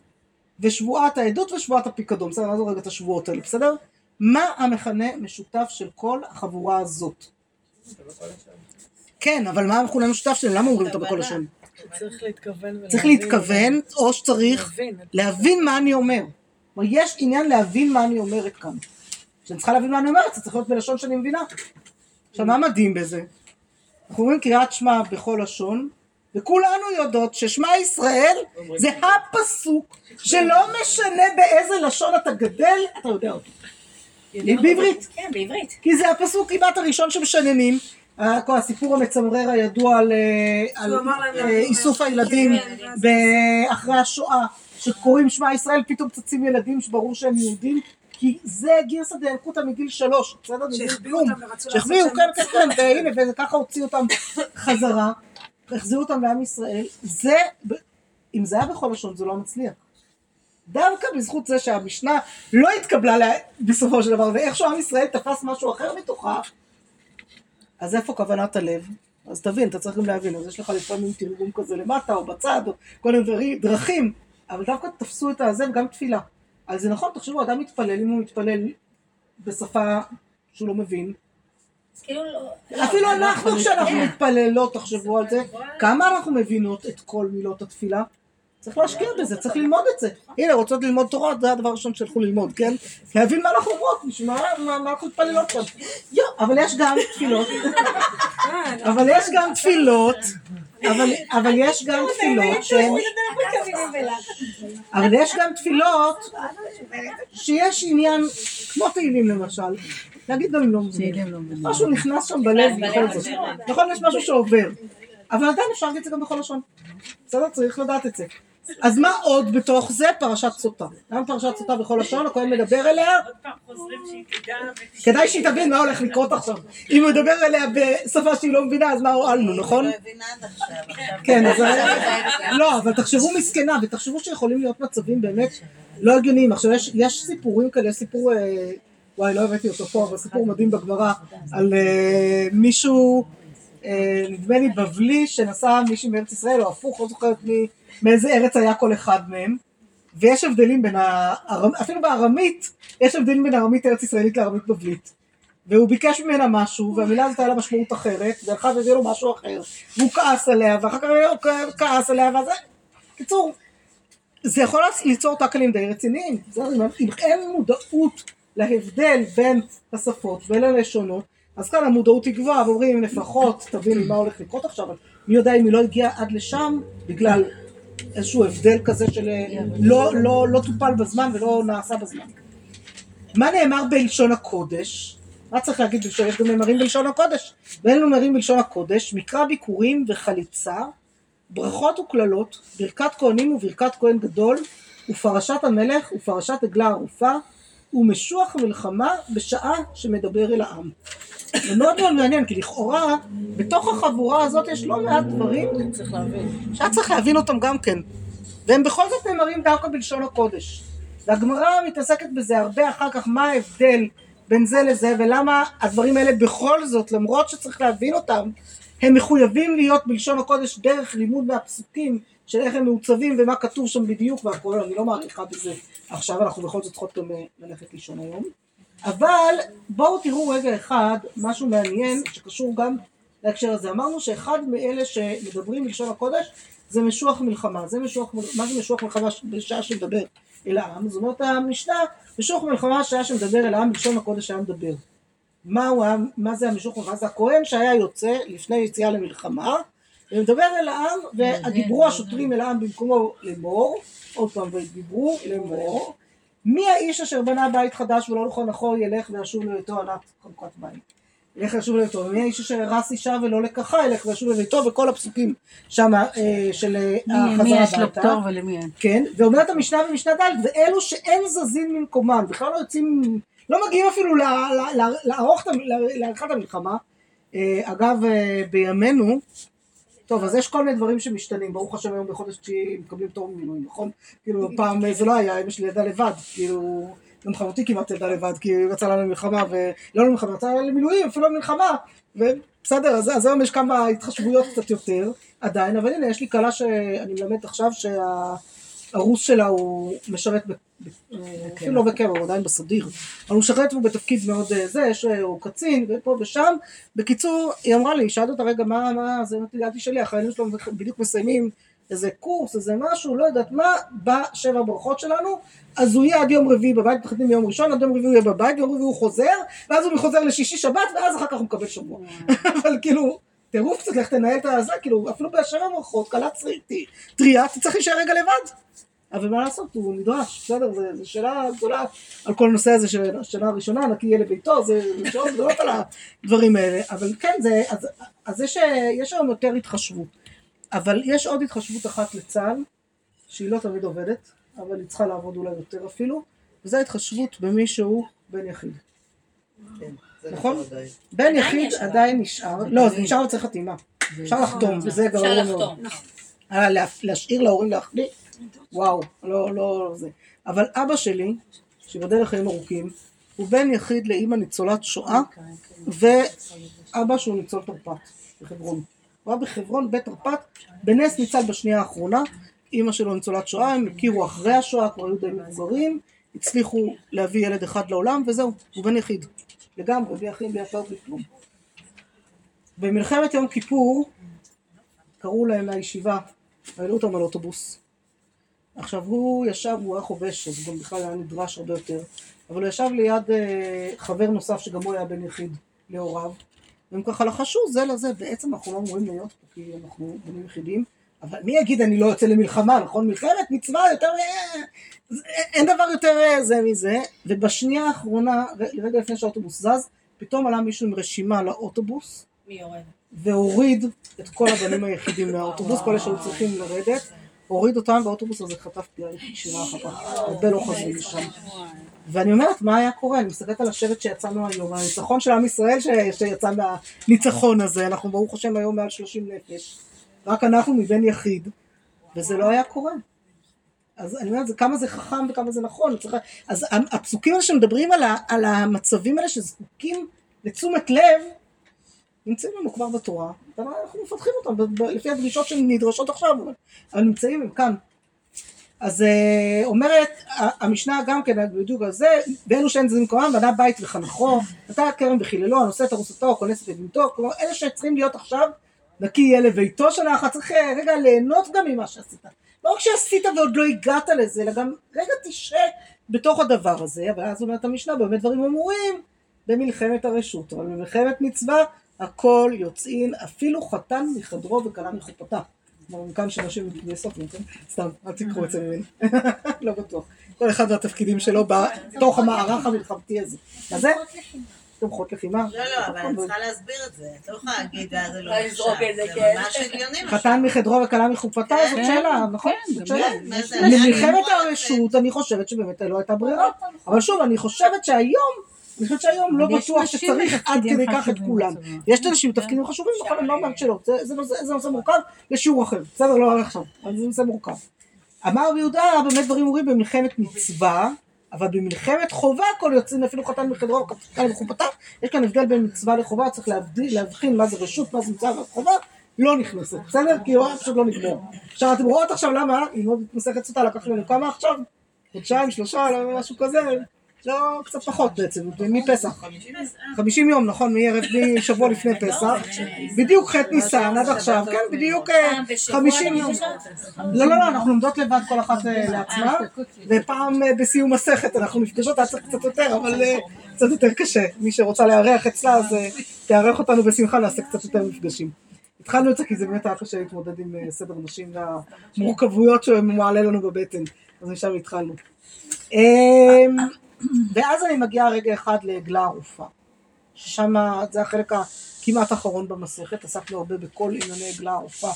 ושבועת העדות ושבועת הפיקדון, בסדר, נעזור רגע את השבועות האלה, בסדר? מה המכנה משותף של כל החבורה הזאת? כן, אבל מה המכונה המשותף שלהם? למה אומרים אותה בכל לשון? צריך להתכוון צריך להתכוון, או שצריך להבין מה אני אומר. כלומר, יש עניין להבין מה אני אומרת כאן. כשאני צריכה להבין מה אני אומרת, זה צריך להיות בלשון שאני מבינה. עכשיו, מה מדהים בזה? אנחנו אומרים קריאת שמע בכל לשון, וכולנו יודעות ששמע ישראל זה הפסוק שלא משנה באיזה לשון אתה גדל, אתה יודע אותו. בעברית. כן, בעברית. כי זה הפסוק כמעט הראשון שמשננים. ה- כל הסיפור המצמרר הידוע על, אה, על אה, איסוף מהם. הילדים כן, ב- אחרי השואה, שקוראים שמע ישראל, פתאום צצים ילדים שברור שהם יהודים, כי זה גרסא דאנקותא מגיל שלוש, בסדר? שהחביאו. אותם ורצו לעשות שהחביאו, כן, כן, כן, והנה, וככה הוציאו אותם חזרה, החזירו אותם לעם ישראל. זה, אם זה היה בכל לשון, זה לא מצליח. דווקא בזכות זה שהמשנה לא התקבלה לה- בסופו של דבר, ואיכשהו עם ישראל תפס משהו אחר מתוכה, אז איפה כוונת הלב? אז תבין, אתה צריך גם להבין, אז יש לך לפעמים תרגום כזה למטה או בצד, או כל מיני דרכים, אבל דווקא תפסו את הזה וגם תפילה. אז זה נכון, תחשבו, אדם מתפלל, אם הוא מתפלל בשפה שהוא לא מבין, כאילו לא... אפילו לא, אנחנו לא, כשאנחנו כן. מתפללות, תחשבו על זה, כמה אנחנו מבינות את כל מילות התפילה? צריך להשקיע בזה, צריך ללמוד את זה. הנה, רוצות ללמוד תורה, זה הדבר הראשון שילכו ללמוד, כן? להבין מה אנחנו אומרות, בשביל מה מה- מה אנחנו מתפללות שם. יו, אבל יש גם תפילות, אבל יש גם תפילות, אבל- אבל יש גם תפילות שהן... אבל יש גם תפילות שיש עניין, כמו תהילים למשל, להגיד גם אם לא לא מבינים. משהו נכנס שם בלב בכל זאת. נכון, יש משהו שעובר. אבל עדיין אפשר להגיד את זה גם בכל לשון. בסדר? צריך לדעת את זה. אז מה עוד בתוך זה? פרשת סוטה. למה פרשת סוטה בכל לשון? הכהן מדבר אליה? עוד פעם חוזרים שהיא תדע. כדאי שהיא תבין מה הולך לקרות עכשיו. אם הוא מדבר אליה בשפה שהיא לא מבינה, אז מה הועלנו, נכון? לא כן, אז... לא, אבל תחשבו מסכנה, ותחשבו שיכולים להיות מצבים באמת לא הגיוניים. עכשיו, יש, יש סיפורים כאלה, יש סיפור, אה, וואי, לא הבאתי אותו פה, אבל סיפור מדהים בגמרא, על אה, מישהו, אה, נדמה לי בבלי, שנסע מישהו מארץ ישראל, או הפוך, לא זוכרת מי, מאיזה ארץ היה כל אחד מהם. ויש הבדלים בין, הארמ... אפילו בארמית, יש הבדלים בין ארמית ארץ ישראלית לארמית בבלית. והוא ביקש ממנה משהו, והמילה הזאת היה לה משמעות אחרת, ואחד הביא לו משהו אחר, והוא כעס עליה, ואחר כך הוא כעס עליה, וזה... קיצור, זה יכול ליצור טאקלים די רציניים. אם- אין מודעות להבדל בין השפות בין הלשונות, אז כאן המודעות היא גבוהה, ואומרים לפחות תביני מה הולך לקרות עכשיו, מי יודע אם היא לא הגיעה עד לשם בגלל איזשהו הבדל כזה של לא, לא, לא טופל בזמן ולא נעשה בזמן. מה נאמר בלשון הקודש? מה צריך להגיד בלשון? יש גם נאמרים בלשון הקודש. ואין נאמרים בלשון הקודש, מקרא ביקורים וחליצה, ברכות וקללות, ברכת כהנים וברכת כהן גדול, ופרשת המלך ופרשת עגלה ערופה, ומשוח מלחמה בשעה שמדבר אל העם. זה מאוד מאוד מעניין, כי לכאורה, בתוך החבורה הזאת יש לא מעט דברים. שהיה צריך להבין אותם גם כן. והם בכל זאת נאמרים דווקא בלשון הקודש. והגמרא מתעסקת בזה הרבה אחר כך, מה ההבדל בין זה לזה, ולמה הדברים האלה בכל זאת, למרות שצריך להבין אותם, הם מחויבים להיות בלשון הקודש דרך לימוד מהפסוקים של איך הם מעוצבים ומה כתוב שם בדיוק והכל, אני לא מעריכה בזה עכשיו, אנחנו בכל זאת צריכות גם אה, ללכת לישון היום. אבל בואו תראו רגע אחד, משהו מעניין שקשור גם להקשר הזה. אמרנו שאחד מאלה שמדברים בלשון הקודש זה משוח מלחמה. זה משוח, מה זה משוח מלחמה בשעה שמדבר אל העם? זאת אומרת המשנה, משוח מלחמה שעה שמדבר אל העם בלשון הקודש היה מדבר. מה, הוא, מה זה המשוך מלחמה? זה הכהן שהיה יוצא לפני יציאה למלחמה ומדבר אל העם ודיברו השוטרים אל העם במקומו לאמור. עוד פעם ודיברו לאמור מי האיש אשר בנה בית חדש ולא לכל נחור ילך וישוב לביתו ענת חנוכת בית? ילך וישוב לביתו. ומי האיש אשר הרס אישה ולא לקחה ילך וישוב לביתו וכל הפסוקים שם אה, של אה, מי- מי החזרה יש לו הביתה פטור ולמי אין? כן, ואומרת המשנה במשנה ד' ואלו שאין זזים ממקומם, בכלל לא יוצאים, לא מגיעים אפילו לעריכת המלחמה. אה, אגב, בימינו, טוב, אז יש כל מיני דברים שמשתנים, ברוך השם היום בחודש תשיעי מקבלים פטור ממילואים, נכון? כאילו פעם זה לא היה, אמא שלי ידעה לבד, כאילו, גם חמותי כמעט ידעה לבד, כי היא רצה לנו מלחמה, ולא למלחמה, רצה למילואים, אפילו לא מלחמה, ובסדר, אז, אז היום יש כמה התחשבויות קצת יותר, עדיין, אבל הנה, יש לי כלה שאני מלמד עכשיו שהרוס שלה הוא משרת, אפילו לא בקבע, הוא עדיין בסדיר, אבל הוא משרת והוא בתפקיד מאוד אה, זה, אה, הוא קצין, ופה ושם, בקיצור, היא אמרה לי, שאלתי אותה רגע, מה, מה, זה אמרתי לי, אל תשאלי, החיילים שלנו בדיוק מסיימים איזה קורס, איזה משהו, לא יודעת מה, בשבע ברכות שלנו, אז הוא יהיה עד יום רביעי בבית, מתחילים מיום ראשון, עד יום רביעי הוא יהיה בבית, ביום רביעי הוא חוזר, ואז הוא חוזר לשישי שבת, ואז אחר כך הוא מקבל שבוע. אבל כאילו, טירוף קצת, לך תנהל את הזה, כאילו, אפילו בשבע ברכות, קלה צריתי, טריה, תצטרך להישאר רגע לבד. אבל מה לעשות, הוא נדרש, בסדר, זו שאלה גדולה על כל הנושא הזה של השנה הראשונה, נקי יהיה לביתו, זה זה שאלות גדולות על הדברים האלה, אבל כן, זה, אז, אז יש, יש היום יותר התחשבות, אבל יש עוד התחשבות אחת לצה"ל, שהיא לא תמיד עובדת, אבל היא צריכה לעבוד אולי יותר אפילו, וזו ההתחשבות במי שהוא בן יחיד. כן, נכון? בן יחיד. עדיין נשאר, לא, זה נשאר וצריך חתימה, אפשר לחתום, וזה אפשר גרוע מאוד. לחתום. אה, לה- להשאיר להורים להחליט? וואו, לא, לא זה. אבל אבא שלי, שיבדל לחיים ארוכים, הוא בן יחיד לאימא ניצולת שואה, ואבא שהוא ניצול תרפ"ט בחברון. הוא היה בחברון בית תרפ"ט, בנס ניצל בשנייה האחרונה, אימא שלו ניצולת שואה, הם הכירו אחרי השואה, כבר היו די מבוגרים, הצליחו להביא ילד אחד לעולם, וזהו, הוא בן יחיד. לגמרי, בלי אחים, בלי עפר, בלי כלום. במלחמת יום כיפור, קראו להם מהישיבה, העלו אותם על אוטובוס. עכשיו הוא ישב, הוא היה חובש, אז גם בכלל היה נדרש הרבה יותר, אבל הוא ישב ליד אה, חבר נוסף שגם הוא היה בן יחיד להוריו, והם ככה לחשו זה לזה, בעצם אנחנו לא אמורים להיות פה כי אנחנו בנים יחידים, אבל מי יגיד אני לא יוצא למלחמה, נכון? מלחמת מצווה יותר, אה, אין דבר יותר אה, זה מזה, ובשנייה האחרונה, רגע לפני שהאוטובוס זז, פתאום עלה מישהו עם רשימה לאוטובוס, מי יורד? והוריד את כל הבנים היחידים מהאוטובוס, כל אלה שהיו צריכים לרדת, הוריד אותם באוטובוס הזה חטף ישירה אחר כך, הרבה לא חזרו משם. ואני אומרת, מה היה קורה? אני מסתכלת על השבט שיצאנו היום, הניצחון של עם ישראל שיצא מהניצחון הזה, אנחנו ברוך השם היום מעל 30 נפש, רק אנחנו מבן יחיד, וזה לא היה קורה. אז אני אומרת, כמה זה חכם וכמה זה נכון. צריך... אז הפסוקים האלה שמדברים על, ה, על המצבים האלה שזקוקים לתשומת לב, נמצאים לנו כבר בתורה, ואנחנו מפתחים אותם לפי הדרישות שנדרשות עכשיו, אבל- נמצאים הם כאן. אז אה, אומרת המשנה גם כן בדיוק על זה, ואלו שאין זה במקומם בנה בית וחנכו, נטע כרם וחיללו, הנושא את ארוסתו, כונס את לבנתו, כלומר אלה שצריכים להיות עכשיו נקי יהיה לביתו אחת, צריך אה, רגע ליהנות גם ממה שעשית. לא רק שעשית ועוד לא הגעת לזה, אלא גם רגע תשרה בתוך הדבר הזה, אבל אז אומרת המשנה, באמת דברים אמורים במלחמת הרשות, אבל במלחמת מצווה הכל יוצאין, אפילו חתן מחדרו וכלה מחופתה. כלומר, מכאן שנשים מתגייסות, כן? סתם, אל תקחו את זה ממני. לא בטוח. כל אחד והתפקידים שלו בתוך המערך המלחמתי הזה. מה זה? תומכות לחימה. לא, לא, אבל את צריכה להסביר את זה. את לא יכולה להגיד, ואז זה לא לא. לזרוק את זה, זה כן. ממש הגיוני. חתן מחדרו וכלה מחופתה, זאת כן, שאלה, נכון? כן, זאת שאלה. זה. זה? אני אמורה הרשות אני חושבת שבאמת לא הייתה ברירה. אבל שוב, אני חושבת שהיום, אני חושבת שהיום לא בטוח שצריך עד כדי כך את כולם. יש אנשים בתפקידים חשובים, נכון, אני לא אומרת שלא, זה- זה נושא- זה מורכב, יש שיעור אחר, בסדר, לא עכשיו, אבל זה נושא מורכב. אמר רבי יהודה, באמת דברים אומרים במלחמת מצווה, אבל במלחמת חובה הכל יוצאים, אפילו חתן מחדרו, חתן מחופתה, יש כאן הבדל בין מצווה לחובה, צריך להבחין מה זה רשות, מה זה מצווה וחובה, לא נכנסת, בסדר? כי הוא פשוט לא נגמר. עכשיו אתם רואות עכשיו למה, ללמוד את מסכת סוטה לקח לנו כמה עכשיו? חודשיים, שלושה, לא, משהו כזה, לא, קצת פחות בעצם, מפסח. 50 יום, נכון, מערב, משבוע לפני פסח, בדיוק ח' ניסן עד עכשיו, כן, בדיוק אה, בשבוע 50 יום. למשל? לא, לא, לא, אנחנו לומדות לבד כל אחת אה, לעצמה, ופעם אה, בסיום מסכת אנחנו נפגשות, היה צריך קצת יותר, אבל אה, קצת יותר קשה. מי שרוצה לארח אצלה, אז אה, תארח אותנו בשמחה, נעשה קצת יותר מפגשים. התחלנו את זה כי זה באמת היה קשה להתמודד עם אה, סדר נשים והמורכבויות שמעלה לנו בבטן, אז משם התחלנו. ואז אני מגיעה רגע אחד לעגלה ערופה, ששם זה החלק הכמעט האחרון במסכת, עסקנו הרבה בכל ענייני עגלה ערופה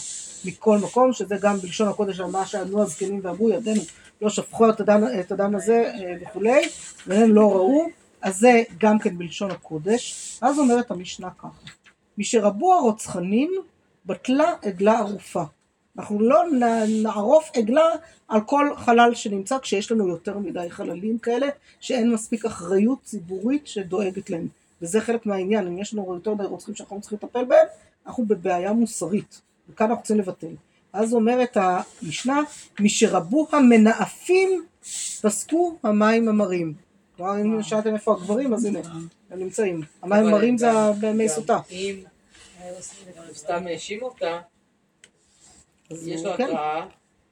מכל מקום, שזה גם בלשון הקודש על מה שענו הזקנים ואמרו ידינו לא שפכו את הדם, את הדם הזה אה, וכולי, והם לא ראו, אז זה גם כן בלשון הקודש. אז אומרת המשנה ככה, משרבו הרוצחנים בטלה עגלה ערופה. אנחנו לא נערוף עגלה על כל חלל שנמצא כשיש לנו יותר מדי חללים כאלה שאין מספיק אחריות ציבורית שדואגת להם. וזה חלק מהעניין, אם יש לנו יותר מדי רוצחים שאנחנו צריכים לטפל בהם, אנחנו בבעיה מוסרית, וכאן אנחנו רוצים לבטל. אז אומרת המשנה, משרבו המנאפים פסקו המים המרים. כלומר אם שאלתם איפה הגברים אז הנה, הם נמצאים. המים המרים זה במי סוטה. אם סתם האשים אותה, יש לו כן, התראה,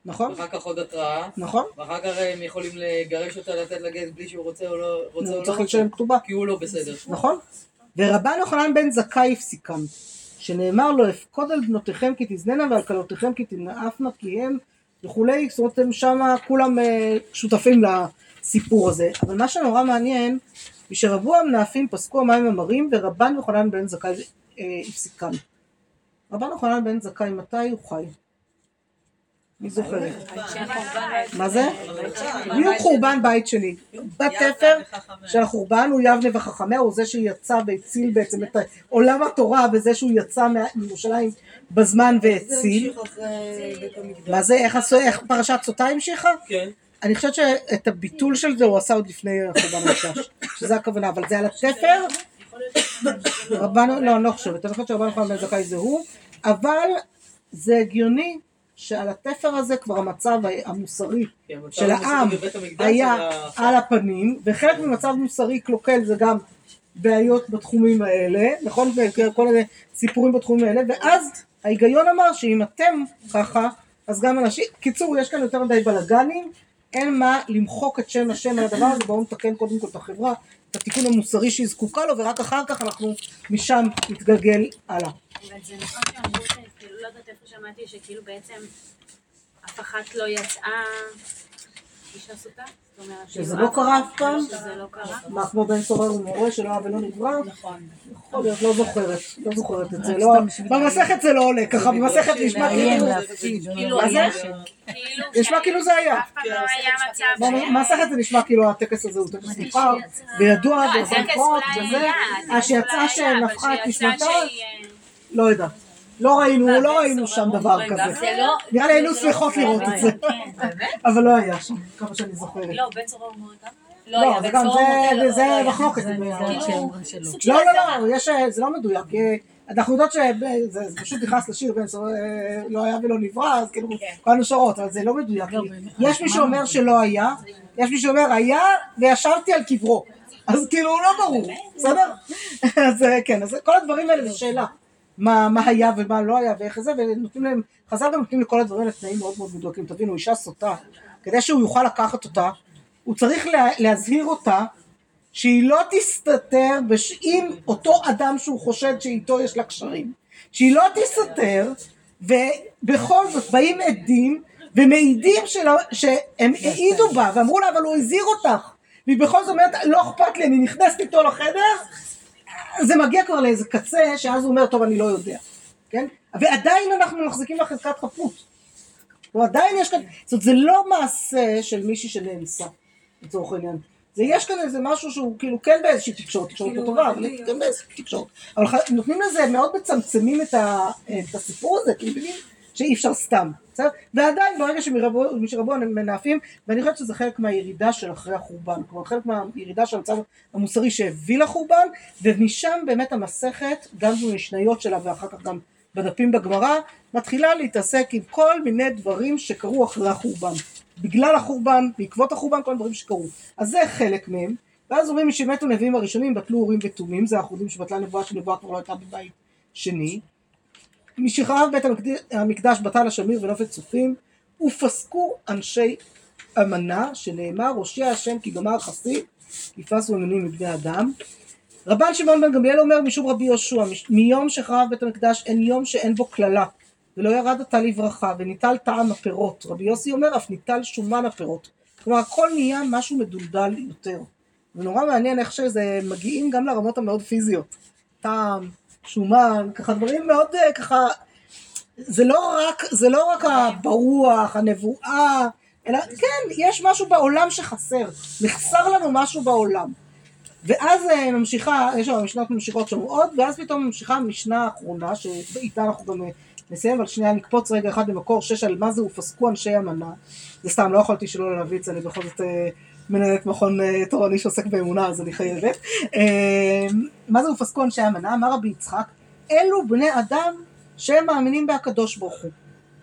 נכון, ואחר כך עוד התראה, נכון, ואחר כך הם יכולים לגרש אותה, לתת לה גט בלי שהוא רוצה או לא רוצה הוא לא צריך לשלם כתובה. כי הוא לא בסדר. נכון? ורבן יוחנן בן זכאי הפסיקם, שנאמר לו אפקוד על בנותיכם כי תזננה ועל כלותיכם כי תנאפנה כי הם וכולי, זאת אומרת הם שמה כולם אה, שותפים לסיפור הזה, אבל מה שנורא מעניין, משרבו המנאפים פסקו המים המרים ורבן יוחנן בן זכאי אה, הפסיקם. רבן יוחנן בן זכאי מתי הוא חי? מי זוכרת? מה זה? בדיוק חורבן בית שני. בתפר של החורבן הוא יבנה וחכמיה, הוא זה שיצא והציל בעצם את עולם התורה בזה שהוא יצא מירושלים בזמן והציל. מה זה, איך פרשת סוטה המשיכה? כן. אני חושבת שאת הביטול של זה הוא עשה עוד לפני חורבן המקדש, שזה הכוונה, אבל זה על התפר, רבן, לא, אני לא חושבת, אני חושבת שרבן בן זכאי זה הוא, אבל זה הגיוני שעל התפר הזה כבר המצב המוסרי המצב של העם היה על הפנים, וחלק ממצב מוסרי קלוקל זה גם בעיות בתחומים האלה, נכון? וכל מיני סיפורים בתחומים האלה, ואז ההיגיון אמר שאם אתם ככה, אז גם אנשים, קיצור, יש כאן יותר מדי בלאגנים, אין מה למחוק את שם השם על הדבר הזה, בואו נתקן קודם כל את החברה, את התיקון המוסרי שהיא זקוקה לו, ורק אחר כך אנחנו משם נתגלגל הלאה. אבל זה נכון שאמרו שכאילו, לא יודעת איפה שמעתי, שכאילו בעצם אף אחת לא יצאה אישה סוטה? שזה כאילו, לא קרה אף פעם? שזה לא קרה? מה כמו בן סורר ומורה שלא היה ולא נברא? נכון. יכול להיות, לא זוכרת, לא זוכרת את זה, לא, במסכת זה לא עולה ככה, במסכת נשמע כאילו, להפחיד. כאילו? היה, נשמע כאילו זה היה. לא מצב במסכת זה נשמע כאילו הטקס הזה הוא טקס מוכר, וידוע לא, וזה, היה, אז הטקס שיצא אולי היה, שנפחה את נשמתה, אה, לא יודעת. לא ראינו, לא ראינו שם דבר כזה. זה לא... נראה לי היינו לא שמחות לראות את זה. כן. אבל לא היה שם, כמה שאני זוכרת. לא, בן צורר ומורה גם? לא, לא, היה זה בן גם, צור מודל, זה- לא היה. מחלוקת. כאילו, של לא. לא, לא, יש, זה לא מדויק. כי אנחנו יודעות שזה זה פשוט נכנס לשיר בן סורר, אה, לא היה ולא נברא, אז כאילו, כן. כל הנשארות, אבל זה לא מדויק. לא. יש מי שאומר שלא היה, יש מי שאומר היה וישבתי על קברו. אז כאילו, לא ברור, בסדר? אז אה, כן, אז כל הדברים האלה זה שאלה. מה, מה היה ומה לא היה ואיך זה, ונותנים להם, חז"ל גם נותנים לכל הדברים האלה מאוד מאוד מדויקים. תבינו, אישה סוטה, כדי שהוא יוכל לקחת אותה, הוא צריך לה, להזהיר אותה שהיא לא תסתתר בש... עם אותו אדם שהוא חושד שאיתו יש לה קשרים. שהיא לא תסתתר, ובכל זאת באים עדים ומעידים שלא, שהם העידו בה ואמרו לה אבל הוא הזהיר אותך והיא בכל זאת אומרת לא אכפת לי אני נכנסת איתו לחדר זה מגיע כבר לאיזה קצה שאז הוא אומר טוב אני לא יודע כן? ועדיין אנחנו מחזיקים בחזקת חפות. ועדיין יש כאן זאת אומרת זה לא מעשה של מישהי שנאנסה לצורך העניין. זה יש כאן איזה משהו שהוא כאילו כן באיזושהי תקשורת, תקשורת לא טובה, אבל כן באיזושהי תקשורת. אבל נותנים לזה, מאוד מצמצמים את, ה, את הסיפור הזה, מבינים שאי אפשר סתם, בסדר? ועדיין ברגע שמרבו משרבו הם מנאפים, ואני חושבת שזה חלק מהירידה של אחרי החורבן, כלומר חלק מהירידה של המצב המוסרי שהביא לחורבן, ומשם באמת המסכת, גם במשניות שלה ואחר כך גם בדפים בגמרא, מתחילה להתעסק עם כל מיני דברים שקרו אחרי החורבן. בגלל החורבן, בעקבות החורבן, כל הדברים שקרו. אז זה חלק מהם. ואז אומרים משמתו נביאים הראשונים בטלו אורים ותומים, זה אנחנו יודעים שבטלה נבואה שנבואה כבר לא הייתה בבית שני. משחרב בית המקדש, בטל השמיר ונופת צופים, ופסקו אנשי אמנה, שנאמר הושיע השם כי גמר חסי, יפסו אמונים מבני אדם. רבן שמעון בן גמליאל אומר משום רבי יהושע, מיום שחרב בית המקדש אין יום שאין בו קללה, ולא ירד עתה לברכה, וניטל טעם הפירות. רבי יוסי אומר אף ניטל שומן הפירות. כלומר הכל נהיה משהו מדולדל יותר. ונורא מעניין איך שזה מגיעים גם לרמות המאוד פיזיות. טעם, שומן, ככה דברים מאוד אה, ככה, זה לא רק, זה לא רק הברוח, הנבואה, אלא כן, יש משהו בעולם שחסר, נחסר לנו משהו בעולם. ואז אה, ממשיכה, יש שם משנות ממשיכות שם ואז פתאום ממשיכה המשנה האחרונה, שאיתה אנחנו גם אה, נסיים, אבל שנייה נקפוץ רגע אחד למקור שש על מה זה ופסקו אנשי אמנה. זה סתם, לא יכולתי שלא להביא את זה, אני בכל זאת מנהלת מכון אה, תורני שעוסק באמונה, אז אני חייבת. אה, מה זה ופסקו אנשי אמנה? אמר רבי יצחק, אלו בני אדם שהם מאמינים בהקדוש ברוך הוא.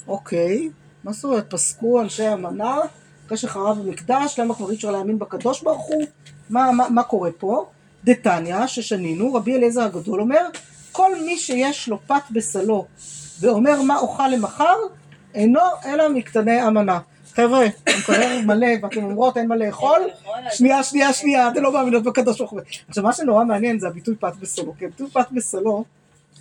אוקיי, מה זאת אומרת פסקו אנשי אמנה אחרי שחרב המקדש, למה כבר אי אפשר להאמין בקדוש ברוך הוא? מה, מה, מה קורה פה? דתניא, ששנינו, רבי אליעזר הגדול אומר, כל מי שיש לו פת בסלו ואומר מה אוכל למחר, אינו אלא מקטני אמנה. חבר'ה, המקרר מלא ואתם אומרות אין מה לאכול, שנייה, שנייה, שנייה, אתם לא מאמינות בקדוש ברוך הוא. עכשיו מה שנורא מעניין זה הביטוי פת בסלו, כי הביטוי פת בסלו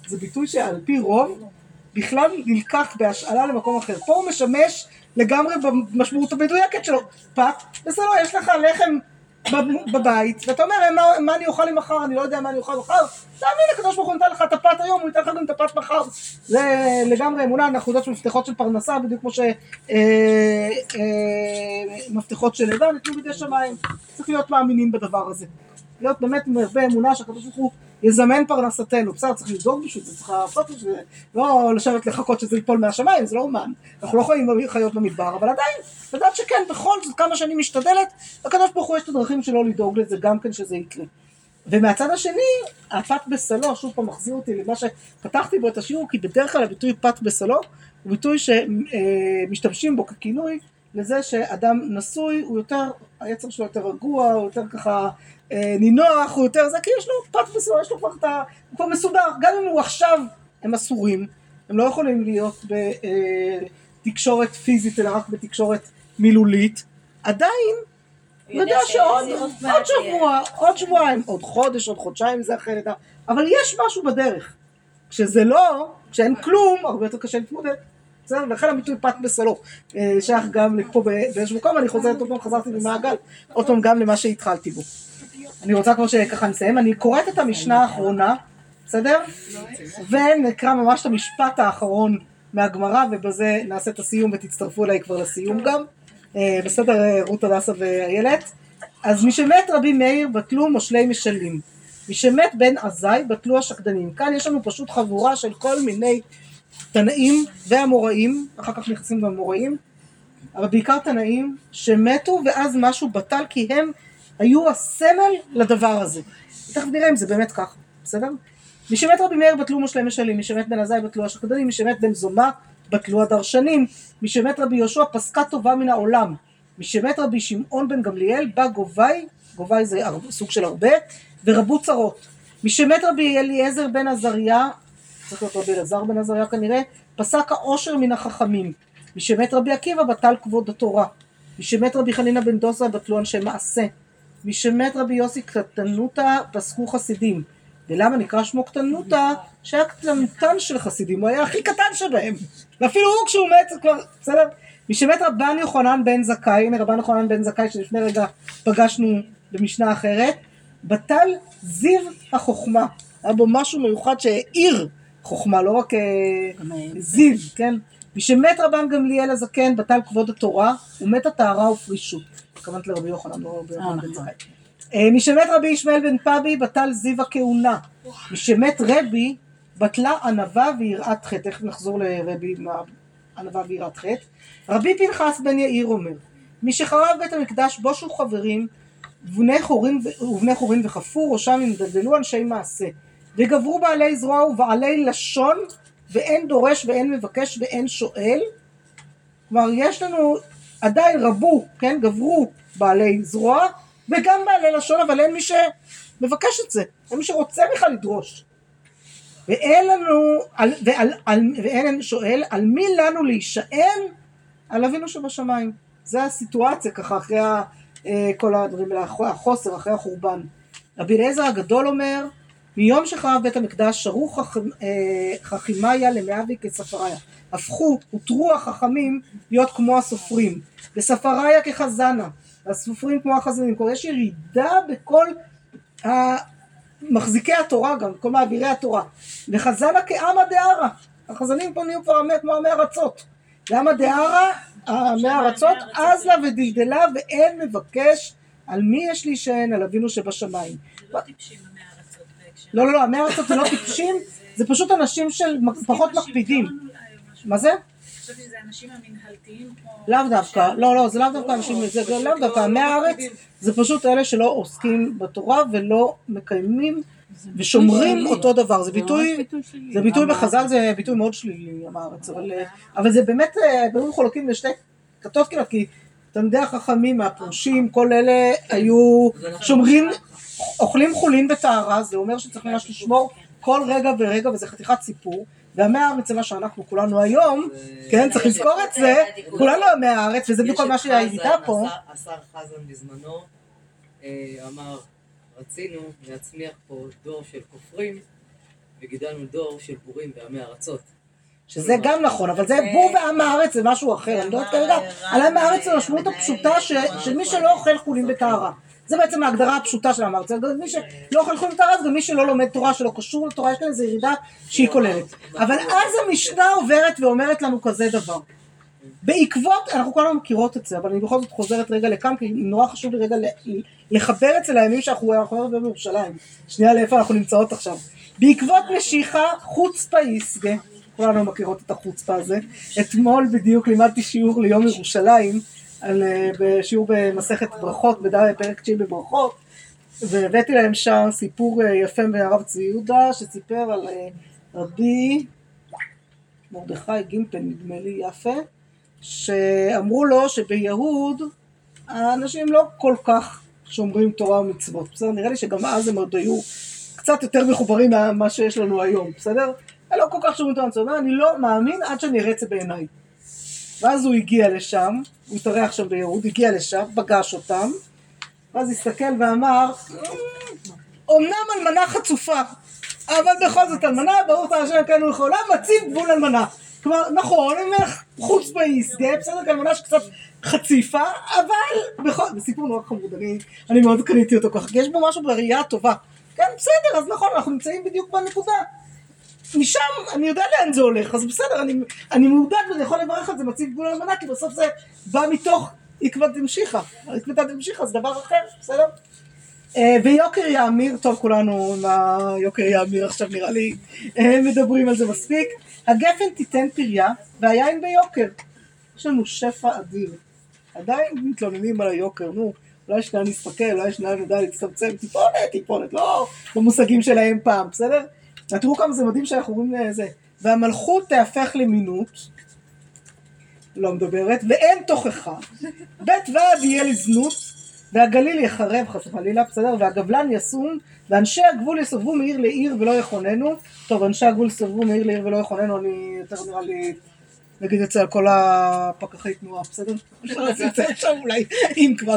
זה ביטוי שעל פי רוב בכלל נלקח בהשאלה למקום אחר. פה הוא משמש לגמרי במשמעות המדויקת שלו. פת בסלו, יש לך לחם בבית, ואתה אומר, מה, אני אוכל לי מחר, אני לא יודע מה אני אוכל מחר, תאמין לקדוש ברוך הוא נתן לך את הפת היום, הוא ייתן לך גם את הפת מחר. זה לגמרי אמונה, אנחנו יודעות שמפתחות של פרנסה, בדיוק כמו שמפתחות של לבן ניתנו בידי שמיים. צריך להיות מאמינים בדבר הזה. להיות באמת עם הרבה אמונה שהקדוש ברוך הוא יזמן פרנסתנו. בסדר, צריך לדאוג בשביל זה, צריך לעשות בשביל זה, לא לשבת לחכות שזה ייפול מהשמיים, זה לא אומן. אנחנו לא יכולים חיות במדבר, אבל עדיין, לדעת שכן, בכל זאת, כמה שאני משתדלת, לקדוש ברוך הוא יש את הדרכים שלו לדאוג לזה גם כן שזה יקרה. ומהצד השני, הפת בסלו, שוב פעם מחזיר אותי למה שפתחתי בו את השיעור, כי בדרך כלל הביטוי פת בסלו הוא ביטוי שמשתמשים בו ככינוי לזה שאדם נשוי, הוא יותר, היצר שלו יותר רגוע, הוא יותר ככה נינוח, הוא יותר זה, כי יש לו פת בסלו, יש לו כבר את ה... הוא כבר מסודר, גם אם הוא עכשיו, הם אסורים, הם לא יכולים להיות בתקשורת פיזית, אלא רק בתקשורת מילולית, עדיין הוא יודע שעוד עוד שבוע, עוד שבועיים, עוד חודש, עוד חודשיים זה אחרי לידה, אבל יש משהו בדרך. כשזה לא, כשאין כלום, הרבה יותר קשה להתמודד. בסדר? לכן הביטוי פת בסלו אה, שייך גם לפה באיזשהו מקום, אני חוזרת עוד פעם, חזרתי במעגל, עוד פעם גם למה שהתחלתי בו. אני רוצה כבר שככה נסיים, אני קוראת את המשנה האחרונה, בסדר? ונקרא ממש את המשפט האחרון מהגמרא, ובזה נעשה את הסיום ותצטרפו אליי כבר לסיום גם. אה, בסדר, רות הדסה ואיילת? אז משמת רבי מאיר בטלו מושלי משלים. משמת בן עזאי בטלו השקדנים. כאן יש לנו פשוט חבורה של כל מיני תנאים והמוראים, אחר כך נכנסים גם המוראים, אבל בעיקר תנאים שמתו ואז משהו בטל כי הם היו הסמל לדבר הזה. תכף נראה אם זה באמת ככה, בסדר? מי שמת רבי מאיר בטלו מושלי משלים, מי שמת בן עזאי בטלו השקדנים, מי שמת בן זומא בטלו הדרשנים, מי שמת רבי יהושע פסקה טובה מן העולם, מי שמת רבי שמעון בן גמליאל בא גובי, גובי זה סוג של הרבה, ורבו צרות. מי שמת רבי אליעזר בן עזריה, צריך להיות רבי אלעזר בן עזריה כנראה, פסק העושר מן החכמים. מי שמת רבי עקיבא בטל כבוד התורה. מי שמת רבי חנינא בן דוסה בטלו אנשי מעשה. מי שמת רבי יוסי קטנותא פסקו חסידים. ולמה נקרא שמו קטנותא? שהיה קטנותן של חסידים, הוא היה הכי קטן שבהם. ואפילו הוא כשהוא מת כבר, בסדר? מי שמת רבן יוחנן בן זכאי, הנה רבן יוחנן בן זכאי שלפני רגע פגשנו במשנה אחרת, בטל זיו החוכמה. היה בו משהו מיוחד שהאיר חוכמה, לא רק אה, זיו, כן? מי שמת רבן גמליאל הזקן בטל כבוד התורה, ומת הטהרה ופרישות. התכוונת לרבי יוחנן, לא רבי יוחנן בן נכון. זכאי. אה, מי שמת רבי ישמעאל בן פבי בטל זיו הכהונה. מי שמת רבי בטלה ענווה ויראת חטא. תכף נחזור לרבי עם הענווה ויראת חטא. רבי פנחס בן יאיר אומר מי שחרב בית המקדש בושו חברים ובני חורין, ובני חורין וחפו ראשם ימדלדלו אנשי מעשה וגברו בעלי זרוע ובעלי לשון ואין דורש ואין מבקש ואין שואל כלומר יש לנו עדיין רבו, כן, גברו בעלי זרוע וגם בעלי לשון אבל אין מי שמבקש את זה, אין מי שרוצה בכלל לדרוש ואין לנו, על, ועל, על, ואין שואל, על מי לנו להישען? על אבינו שבשמיים. זה הסיטואציה ככה אחרי ה, אה, כל הדברים האלה, החוסר, אחרי החורבן. רבי אליעזר הגדול אומר, מיום שחרב בית המקדש שרו אה, חכימיה למאבי כספריה. הפכו, הותרו החכמים להיות כמו הסופרים. וספריה כחזנה. הסופרים כמו החזנים. כלומר יש ירידה בכל. מחזיקי התורה גם, כל מעבירי התורה. וחזנה כעמא דערא. החזנים פה נהיו כבר כמו עמי ארצות. ועמא דערא, עמי ארצות, עז לה ודלדלה ואין מבקש על מי יש להישען, על אבינו שבשמיים. לא טיפשים עמי הארצות בהקשר. לא, לא, לא, עמי ארצות זה לא טיפשים, זה פשוט אנשים של פחות עוסקים מקפידים. בשלטון אולי או משהו. מה זה? חשבתי שזה האנשים המנהלתיים. לאו דווקא, לא, לא, זה לאו דווקא אנשים, זה לאו דווקא, לא- עמי לא הארץ מקפידים. זה פשוט אלה שלא עוסקים בתורה ולא מקיימים ושומרים. אותו דבר, זה ביטוי. זה ביטוי? בחז"ל זה ביטוי מאוד שלילי, עם הארץ, אבל, אה, אבל זה באמת, אה, דברים חולקים לשתי כתות כמעט, כי תלמידי החכמים, הפרושים, כל אלה היו שומרים, אוכלים חולין בטהרה, זה אומר שצריך ממש לשמור כל רגע ורגע, וזה חתיכת סיפור, ועמי הארץ זה מה שאנחנו כולנו היום, כן, צריך לזכור את זה, כולנו עמי הארץ, וזה בדיוק מה שהירידה פה. השר חזן בזמנו אה, אמר, רצינו להצמיח פה דור של כופרים, וגידלנו דור של בורים ועמי ארצות. שזה גם נכון, אבל זה בור ועם הארץ זה משהו אחר, אני מדברת כרגע על עם הארץ זה המשמעות הפשוטה של מי שלא אוכל חולין בטהרה. זה בעצם ההגדרה הפשוטה של הארץ, זה מי שלא אוכל חולין בטהרה זה גם מי שלא לומד תורה, שלא קשור לתורה, יש כאן איזו ירידה שהיא כוללת. אבל אז המשנה עוברת ואומרת לנו כזה דבר. בעקבות, אנחנו כולנו מכירות את זה, אבל אני בכל זאת חוזרת רגע לכאן, כי נורא חשוב לי רגע לחבר אצל הימים שאנחנו אנחנו היום בירושלים. שנייה לאיפה אנחנו נמצאות עכשיו. בעקבות משיחה חוצפה יסגה, כולנו מכירות את החוצפה הזה. אתמול בדיוק לימדתי שיעור ליום ירושלים, על, אה, בשיעור במסכת ברכות, פרק תשיעי בברכות, והבאתי להם שם סיפור אה, יפה מהרב צבי יהודה, שסיפר על אה, רבי מרדכי גימפל, נדמה לי יפה, שאמרו לו שביהוד האנשים לא כל כך שומרים תורה ומצוות, בסדר? נראה לי שגם אז הם עוד היו קצת יותר מחוברים ממה שיש לנו היום, בסדר? הם לא כל כך שומרים תורה ומצוות, אני לא מאמין עד שאני אראה את זה בעיניי. ואז הוא הגיע לשם, הוא התארח שם ביהוד, הגיע לשם, פגש אותם, ואז הסתכל ואמר, אמנם אלמנה חצופה, אבל בכל זאת אלמנה, ברוך אתה השם אלוקינו לכל עולם, מציב גבול אלמנה. כלומר, נכון, הם חוצפאיסט, בסדר, גם מנה שקצת חציפה, אבל בכל... זה סיפור נורא חמוד, אני, אני מאוד קניתי אותו ככה, כי יש בו משהו בראייה הטובה. כן, בסדר, אז נכון, אנחנו נמצאים בדיוק בנקודה. משם אני יודע לאן זה הולך, אז בסדר, אני, אני מעודד ואני יכול לברך על זה, מציב גבול אלמנה, כי בסוף זה בא מתוך עקבת דמשיחא. עקבת דמשיחא זה דבר אחר, בסדר? אה, ויוקר יאמיר, טוב כולנו עם היוקר יאמיר עכשיו נראה לי אה, מדברים על זה מספיק. הגפן תיתן פריה והיין ביוקר. יש לנו שפע אדיר. עדיין מתלוננים על היוקר, נו, אולי שנייה נסתכל, אולי שנייה נדע להצטמצם, טיפונת, טיפונת, לא במושגים שלהם פעם, בסדר? תראו כמה זה מדהים שאנחנו רואים לזה. והמלכות תהפך למינות, לא מדברת, ואין תוכחה. בית ועד יהיה לזנות, והגליל יחרב חס וחלילה, בסדר? והגבלן יסום, ואנשי הגבול יסובבו מעיר לעיר ולא יכוננו. טוב, אנשי הגבול יסובבו מעיר לעיר ולא יכוננו, אני יותר נראה לי... נגיד את זה על כל הפקחי תנועה, בסדר? אפשר לעשות את זה עכשיו אולי, אם כבר.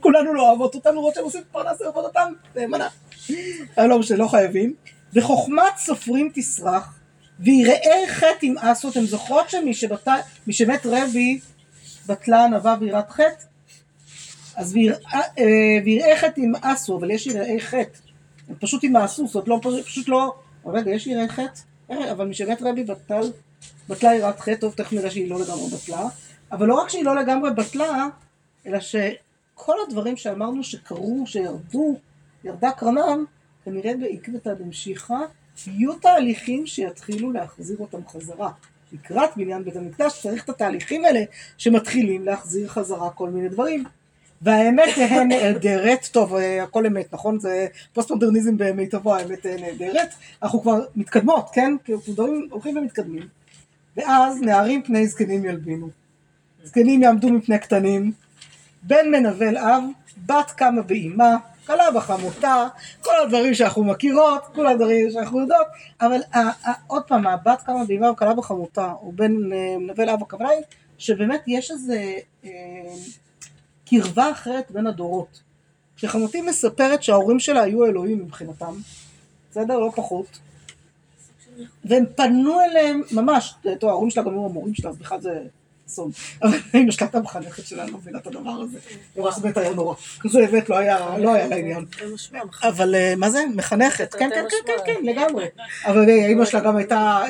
כולנו לא אוהבות אותנו, לראות שהם עושים פרנס לעבודתם, נאמנה. אבל לא משנה, לא חייבים. וחוכמת סופרים תסרח, ויראי חטא ימאסו, אתם זוכרות שמי שמת רבי בטלה ענווה ויראת חטא? אז ויראי חטא ימאסו, אבל יש יראי חטא. הם פשוט ימאסו, זאת לא, פשוט לא... רגע, יש יראי חטא? אבל מי שמת רבי בטל, בטלה יראת חטא, טוב, תכף נראה שהיא לא לגמרי בטלה. אבל לא רק שהיא לא לגמרי בטלה, אלא שכל הדברים שאמרנו שקרו, שירדו, ירדה קרנם, כנראה בעקבתא דמשיחא, יהיו תהליכים שיתחילו להחזיר אותם חזרה. לקראת בניין בית המקדש צריך את התהליכים האלה שמתחילים להחזיר חזרה כל מיני דברים. והאמת נהדרת, טוב הכל אמת נכון? זה פוסט מודרניזם במיטבו האמת נהדרת, אנחנו כבר מתקדמות כן, כאילו דברים הולכים ומתקדמים. ואז נערים פני זקנים ילבינו, זקנים יעמדו מפני קטנים, בן מנבל אב, בת קמה באימה, כלה בחמותה, כל הדברים שאנחנו מכירות, כל הדברים שאנחנו יודעות, אבל עוד פעם, הבת קמה באימה וכלה בחמותה, או בן מנבל אב הכוונה היא שבאמת יש איזה אה, קרבה אחרת בין הדורות. כשחמותי מספרת שההורים שלה היו אלוהים מבחינתם, בסדר? לא פחות. והם פנו אליהם, ממש, טוב, ההורים שלה גם היו המורים שלה, אז בכלל זה אסון. אבל אמא שלה הייתה מחנכת שלה, לא מבינה את הדבר הזה. ממש באמת היה נורא. כזה באמת לא היה לא היה לעניין. אבל מה זה? מחנכת. כן, כן, כן, כן, כן, לגמרי. אבל אמא שלה גם הייתה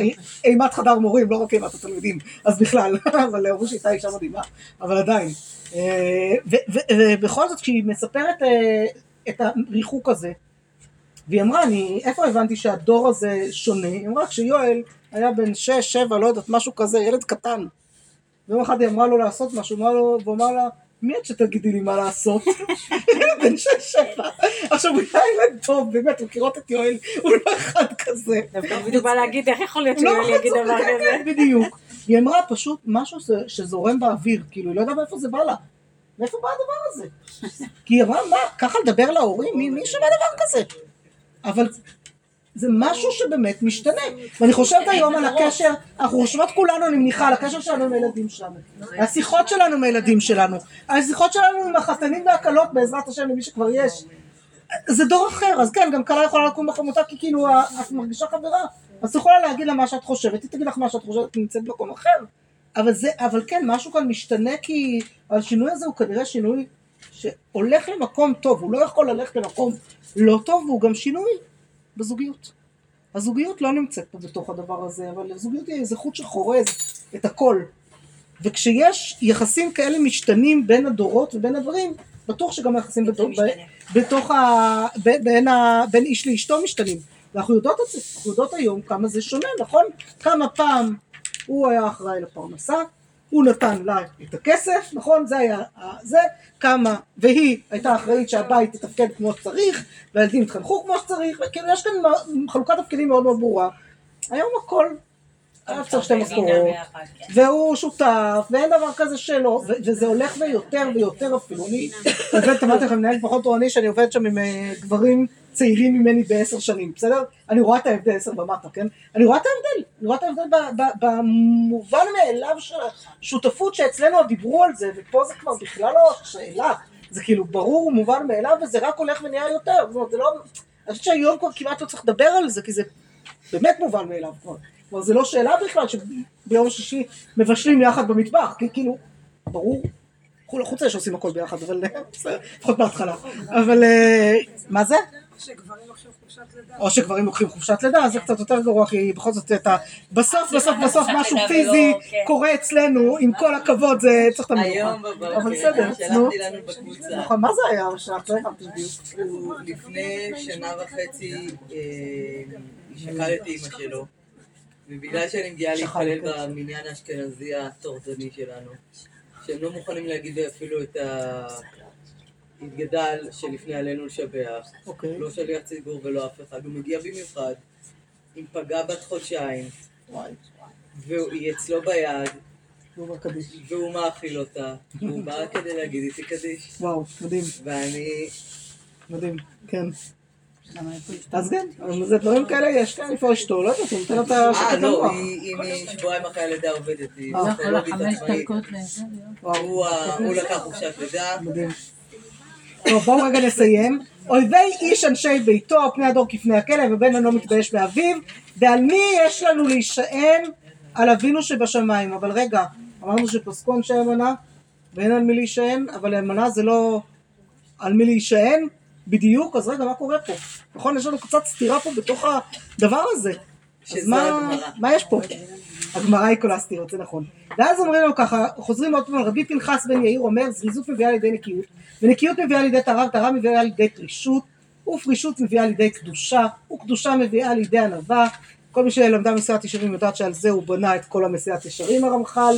אימת חדר מורים, לא רק אימת התלמידים. אז בכלל, אבל אמרו שהיא הייתה אישה מדהימה. אבל עדיין. ובכל זאת, כשהיא מספרת את הריחוק הזה, והיא אמרה, אני, איפה הבנתי שהדור הזה שונה? היא אמרה, כשיואל היה בן שש, שבע, לא יודעת, משהו כזה, ילד קטן. ויום אחד היא אמרה לו לעשות משהו, אמרה לו, והוא אמר לה, מי את שתגידי לי מה לעשות? בן שש, שבע. עכשיו, הוא היה ילד טוב, באמת, מכירות את יואל, הוא לא אחד כזה. בדיוק בא להגיד, איך יכול להיות לא, שיואל יגיד חצוף, דבר כזה? בדיוק. היא אמרה פשוט משהו שזורם באוויר, כאילו, היא לא יודעת מאיפה זה בא לה. מאיפה בא הדבר הזה? כי היא אמרה, מה, ככה לדבר להורים? מי מי שמע דבר כזה? אבל זה משהו שבאמת משתנה. ואני חושבת היום על הקשר, אנחנו חושבות כולנו, אני מניחה, על הקשר שלנו עם הילדים שלנו. השיחות שלנו עם הילדים שלנו. השיחות שלנו עם החתנים והכלות, בעזרת השם, למי שכבר יש. זה דור אחר, אז כן, גם כלה יכולה לקום בחמותה כי כאילו את מרגישה חברה. אז את יכולה להגיד לה מה שאת חושבת, היא תגיד לך מה שאת חושבת, היא נמצאת במקום אחר. אבל זה, אבל כן, משהו כאן משתנה כי השינוי הזה הוא כנראה שינוי שהולך למקום טוב, הוא לא יכול ללכת למקום לא טוב, והוא גם שינוי בזוגיות. הזוגיות לא נמצאת פה בתוך הדבר הזה, אבל הזוגיות היא איזה חוט שחורז את הכל. וכשיש יחסים כאלה משתנים בין הדורות ובין הדברים, בטוח שגם היחסים בתוך, משתנה. בתוך ה... ב- בין, ה... בין איש לאשתו משתנים. ואנחנו יודעות את זה, אנחנו יודעות היום כמה זה שונה, נכון? כמה פעם הוא היה אחראי לפרנסה, הוא נתן לה את הכסף, נכון? זה היה זה, כמה, והיא הייתה אחראית שהבית יתפקד כמו שצריך, והילדים יתחנכו כמו שצריך, וכאילו יש כאן חלוקת תפקידים מאוד מאוד ברורה. היום הכל, היה צריך שתי משכורות, כן. והוא שותף, ואין דבר כזה שלא, וזה הולך ויותר ויותר אפילו. אני עובדת, אמרתי לכם, מנהל פחות תורני, שאני עובדת שם עם אה, גברים צעירים ממני בעשר שנים, בסדר? אני רואה את ההבדל, עשר ומטה, כן? אני רואה את ההבדל, אני רואה את ההבדל במובן מאליו של השותפות שאצלנו דיברו על זה, ופה זה כבר בכלל לא שאלה, זה כאילו ברור ומובן מאליו, וזה רק הולך ונהיה יותר, זאת אומרת, זה לא... אני חושבת שהיום כבר כמעט לא צריך לדבר על זה, כי זה באמת מובן מאליו כבר. כלומר, זה לא שאלה בכלל ביום שישי מבשלים יחד במטבח, כי כאילו, ברור, חוץ מזה שעושים הכל ביחד, אבל לפחות בהתחלה. אבל אה, מה זה? או שגברים לוקחים חופשת לידה, אז זה קצת יותר גרוע, כי בכל זאת את ה... בסוף בסוף בסוף משהו לידה פיזי כן. קורה אצלנו, עם כל הכבוד, זה צריך את המנוחה. היום אבל בבוקר, בסדר, נו. שלחתי לנו בקבוצה. נכון, מה זה היה? שאת לא הבנתי בדיוק. הוא לפני שנה וחצי אה, שקל את אימא שלו, ובגלל שאני מגיעה להתפלל. במניין האשכנזי הטורדני שלנו, שהם לא מוכנים להגיד אפילו את ה... התגדל שלפני עלינו לשבח, אוקיי. לא שליח ציבור ולא אף אחד, הוא מגיע במיוחד עם פגה בת חודשיים, וואי, והיא אצלו ביד, קדיש. והוא מאכיל אותה, והוא בא כדי להגיד איתי קדיש, וואו, מדהים, ואני... מדהים, כן. אז כן, זה דברים כאלה יש, כן, איפה אשתו, לא יודעת, הוא נותן את אה, השקט לא. היא משבועיים אחרי הלידה עובדת, היא אה. לא פסיכולוגית חמש עצמאית. דקות לזה, וואו, הוא לקח חופשת לידה, מדהים. טוב, בואו רגע נסיים. אויבי איש אנשי ביתו, פני הדור כפני הכלב, ובן אינו מתבייש באביו, ועל מי יש לנו להישען? על אבינו שבשמיים. אבל רגע, אמרנו שפסקו אנשי אמונה, ואין על מי להישען, אבל אמונה זה לא על מי להישען בדיוק, אז רגע, מה קורה פה? נכון, יש לנו קצת סתירה פה בתוך הדבר הזה. אז מה. מה יש פה? הגמרא היא הסתירות, זה נכון. ואז אומרים לנו ככה, חוזרים עוד פעם, רבי פנחס בן יאיר אומר, זריזות מביאה לידי נקיות, ונקיות מביאה לידי טהרה, וטהרה מביאה לידי פרישות, ופרישות מביאה לידי קדושה, וקדושה מביאה לידי ענווה. כל מי שלמדה מסיעת ישרים יודעת שעל זה הוא בנה את כל המסיעת ישרים הרמח"ל.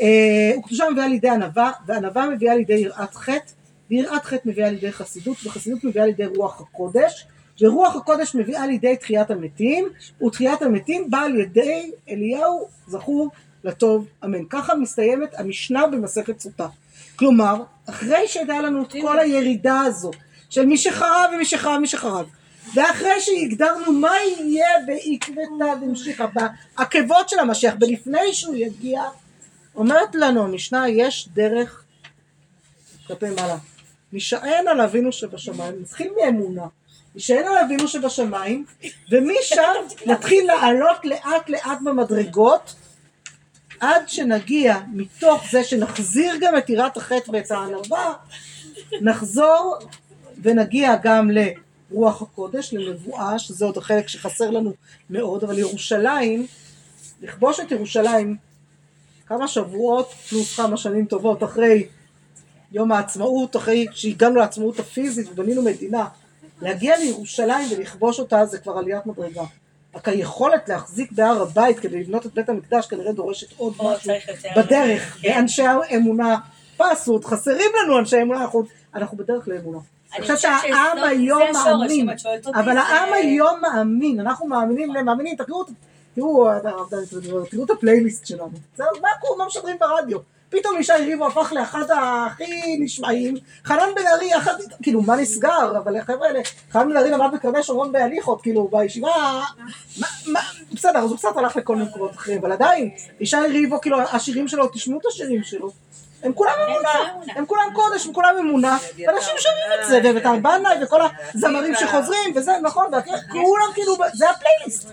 אה, וקדושה מביאה לידי ענווה, וענווה מביאה לידי יראת חטא, ויראת חטא מביאה לידי חסידות, וחסידות מביאה לידי רוח הקודש, ורוח הקודש מביאה לידי תחיית המתים, ותחיית המתים באה על ידי אליהו זכור לטוב אמן. ככה מסתיימת המשנה במסכת סוטה. כלומר, אחרי שהייתה לנו את כל הירידה הזו של מי שחרב ומי שחרב ומי שחרב, ואחרי שהגדרנו מה יהיה בעקבתא דמשיחא, בעקבות של המשיח, ולפני שהוא יגיע, אומרת לנו המשנה, יש דרך כלפי מעלה. נשען על אבינו שבשמיים, נתחיל מאמונה, נשען על אבינו שבשמיים, ומשם נתחיל לעלות לאט לאט במדרגות, עד שנגיע מתוך זה שנחזיר גם את יראת החטא ואת הענווה, נחזור ונגיע גם לרוח הקודש, לנבואה, שזה עוד החלק שחסר לנו מאוד, אבל ירושלים, לכבוש את ירושלים כמה שבועות פלוס כמה שנים טובות אחרי יום העצמאות, אחרי שהגענו לעצמאות הפיזית ובנינו מדינה, להגיע לירושלים ולכבוש אותה זה כבר עליית מדרגה. רק היכולת להחזיק בהר הבית כדי לבנות את בית המקדש כנראה דורשת עוד משהו. בדרך, כן. ואנשי האמונה פסו, עוד חסרים לנו אנשי אמונה, אנחנו, אנחנו בדרך לאמונה. אני חושבת שהעם היום מאמין, אבל העם היום מאמין, אנחנו מאמינים, מאמינים, תראו, תראו, את הפלייליסט שלנו, מה קורה, מה משדרים ברדיו, פתאום ישי ריבו הפך לאחד הכי נשמעים, חנן בן ארי, יחד, כאילו מה נסגר, אבל החבר'ה האלה, חנן בן ארי למד בקרני שומרון בהליכות, כאילו בישיבה, מה, מה, בסדר, אז הוא קצת הלך לכל מיני מקומות אחרים, אבל עדיין, ישי ריבו, כאילו השירים שלו, תשמעו את השירים שלו, הם כולם אמונה, הם כולם קודש, הם כולם אמונה, ואנשים שומעים את זה, ואת הרבנאי וכל הזמרים שחוזרים, וזה נכון, וכולם כאילו, זה הפלייליסט.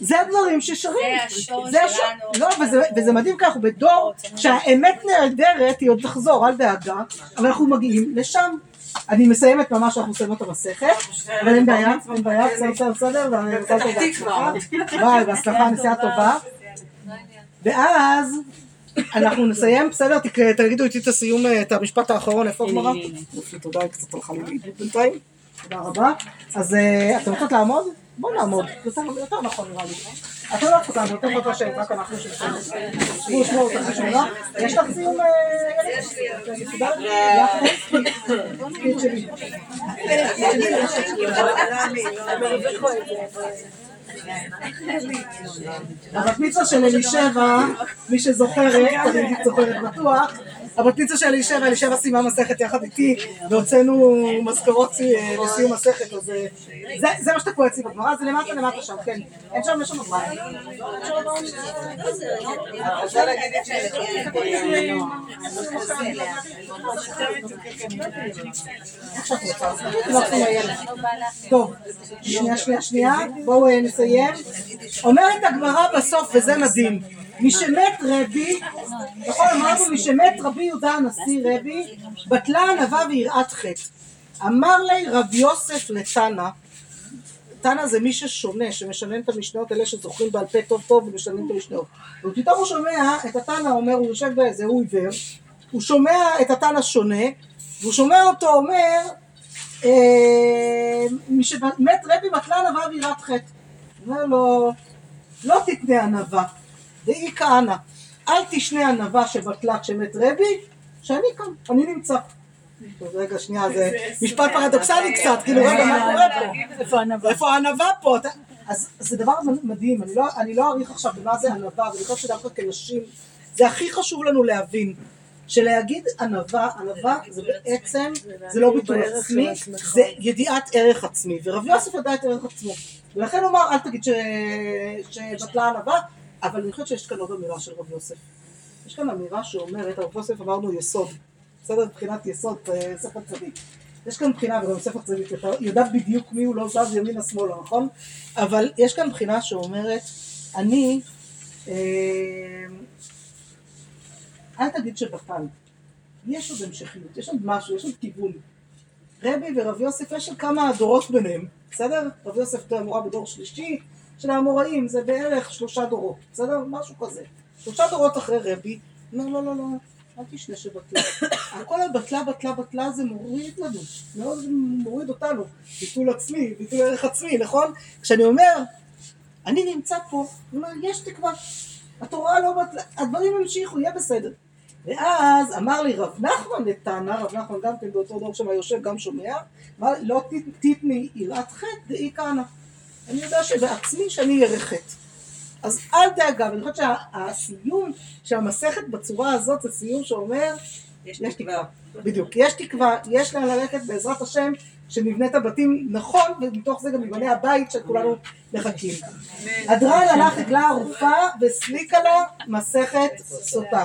זה הדברים ששרים. זה השורש זה השור- שלנו. לא, וזה, וזה מדהים כי אנחנו בדור שהאמת נהדרת, היא עוד תחזור, אל דאגה, אבל אנחנו מגיעים לשם. אני מסיימת ממש, אנחנו מסיימות את המסכת, אבל אין בעיה, אין בעיה, בסדר, בסדר, בסדר, ואני רוצה לתת בהצלחה. ביי, בהצלחה, נסיעה טובה. ואז אנחנו נסיים, בסדר? תגידו איתי את הסיום, אה, את המשפט האחרון, איפה הגמרא? יופי, תודה, היא קצת הלכה לי בינתיים. תודה רבה. אז אה, אתם רוצות לעמוד? בואו נעמוד, יותר נכון נראה לי. אתם לא לעמוד, אתם לשבת, רק אנחנו שלנו. שבו, שבו, אותך שמונה. יש לך סיום? אה, שלי. הבת מצווה של אלישבע, מי שזוכרת, תמיד זוכרת בטוח, מצווה של אלישבע, אלישבע סיימה מסכת יחד איתי, והוצאנו מזכרות אה, לסיום מסכת, אז אה, זה- מה שתקוע אצלי בגמרא, זה למטה למטה שם, כן. אין שם, יש שם. טוב, שנייה, שנייה, שנייה, בואו אה, נסיים. אומרת הגמרא בסוף, וזה מדהים, משמת רבי, נכון אמרנו משמת רבי יהודה הנשיא רבי, בטלה ענווה ויראת חטא. אמר לי רב יוסף לתנא, תנא זה מי ששונה, שמשנן את המשניות, אלה שזוכרים בעל פה טוב טוב ומשננים את המשניות. ופתאום הוא שומע את התנא אומר, הוא יושב באיזה, הוא עיוור, הוא שומע את התנא שונה, והוא שומע אותו אומר, אה, מי שמת רבי בטלה ענווה ויראת חטא. אומר לו, לא תתנה ענווה, דאי כהנא, אל תשנה ענווה שבטלה כשמת רבי, שאני כאן, אני נמצא. טוב, רגע, שנייה, זה משפט פרדוקסלי קצת, כאילו, רגע, מה קורה פה? איפה הענווה? פה? אז זה דבר מדהים, אני לא, אני לא אעריך עכשיו במה זה ענווה, ואני חושבת שדווקא כנשים, זה הכי חשוב לנו להבין, שלהגיד ענווה, ענווה זה בעצם, זה לא ביטול עצמי, זה ידיעת ערך עצמי, ורב יוסף ידע את ערך עצמו, ולכן הוא אמר, אל תגיד ש- שבטלה ענווה, אבל אני חושבת שיש כאן עוד אמירה של רב יוסף. יש כאן אמירה שאומרת, רב יוסף אמרנו יסוד, בסדר? מבחינת יסוד, אה, ספר צדיק. יש כאן בחינה, וגם ספר צדיק, אתה יודע בדיוק מי הוא לא זז ימינה שמאלה, נכון? אבל יש כאן בחינה שאומרת, אני, אה, אל תגיד שבטל. יש עוד המשכיות, יש עוד משהו, יש עוד כיוון. רבי ורב יוסף, יש עוד כמה דורות ביניהם, בסדר? רב יוסף אמורה בדור שלישי של האמוראים, זה בערך שלושה דורות, בסדר? משהו כזה. שלושה דורות אחרי רבי, אומר לא, לא, לא, אל תשנה שבטלה. הכל הבטלה, בטלה, בטלה זה מוריד לנו, מאוד מוריד אותנו. ביטול עצמי, ביטול ערך עצמי, נכון? כשאני אומר, אני נמצא פה, אני אומר, יש תקווה. התורה לא בטלה, הדברים המשיכו, יהיה בסדר. ואז אמר לי רב נחמן לתנא, רב נחמן גם כן באותו דור שם יושב, גם שומע, אמר לי, לא תתני יראת חטא דאי כהנא. אני יודע שבעצמי שאני חטא. אז אל דאגה, ואני חושבת שהסיום של המסכת בצורה הזאת זה סיום שאומר, יש יש תקווה. בדיוק, יש תקווה, יש לאן ללכת בעזרת השם, שנבנה את הבתים נכון, ומתוך זה גם יבנה הבית שכולנו מחכים. הדרן הלך עגלה ערופה והסליקה לה מסכת סוטה.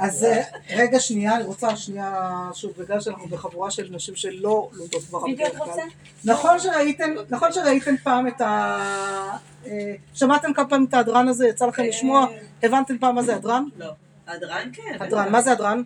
אז אה, רגע שנייה, אני רוצה שנייה, שוב, בגלל שאנחנו בחבורה של נשים שלא לומדות כבר בדרך כלל. נכון שראיתם, נכון שראיתם פעם את ה... אה, שמעתם כמה פעמים את ההדרן הזה? יצא לכם לשמוע? הבנתם פעם מה זה הדרן? לא. הדרן כן. הדרן, מה זה הדרן?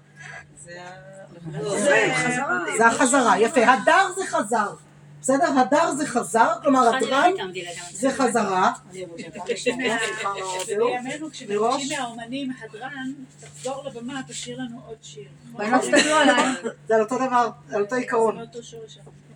זה החזרה, יפה. הדר זה חזר. בסדר? הדר זה חזר, כלומר אני לא הדרן. זה חזרה. זהו. בימינו מראש? מהאומנים הדרן, תחזור לבמה, תשאיר לנו עוד שיר. בואי לא תסתכלו עליי. זה על אותו דבר, על אותו עיקרון.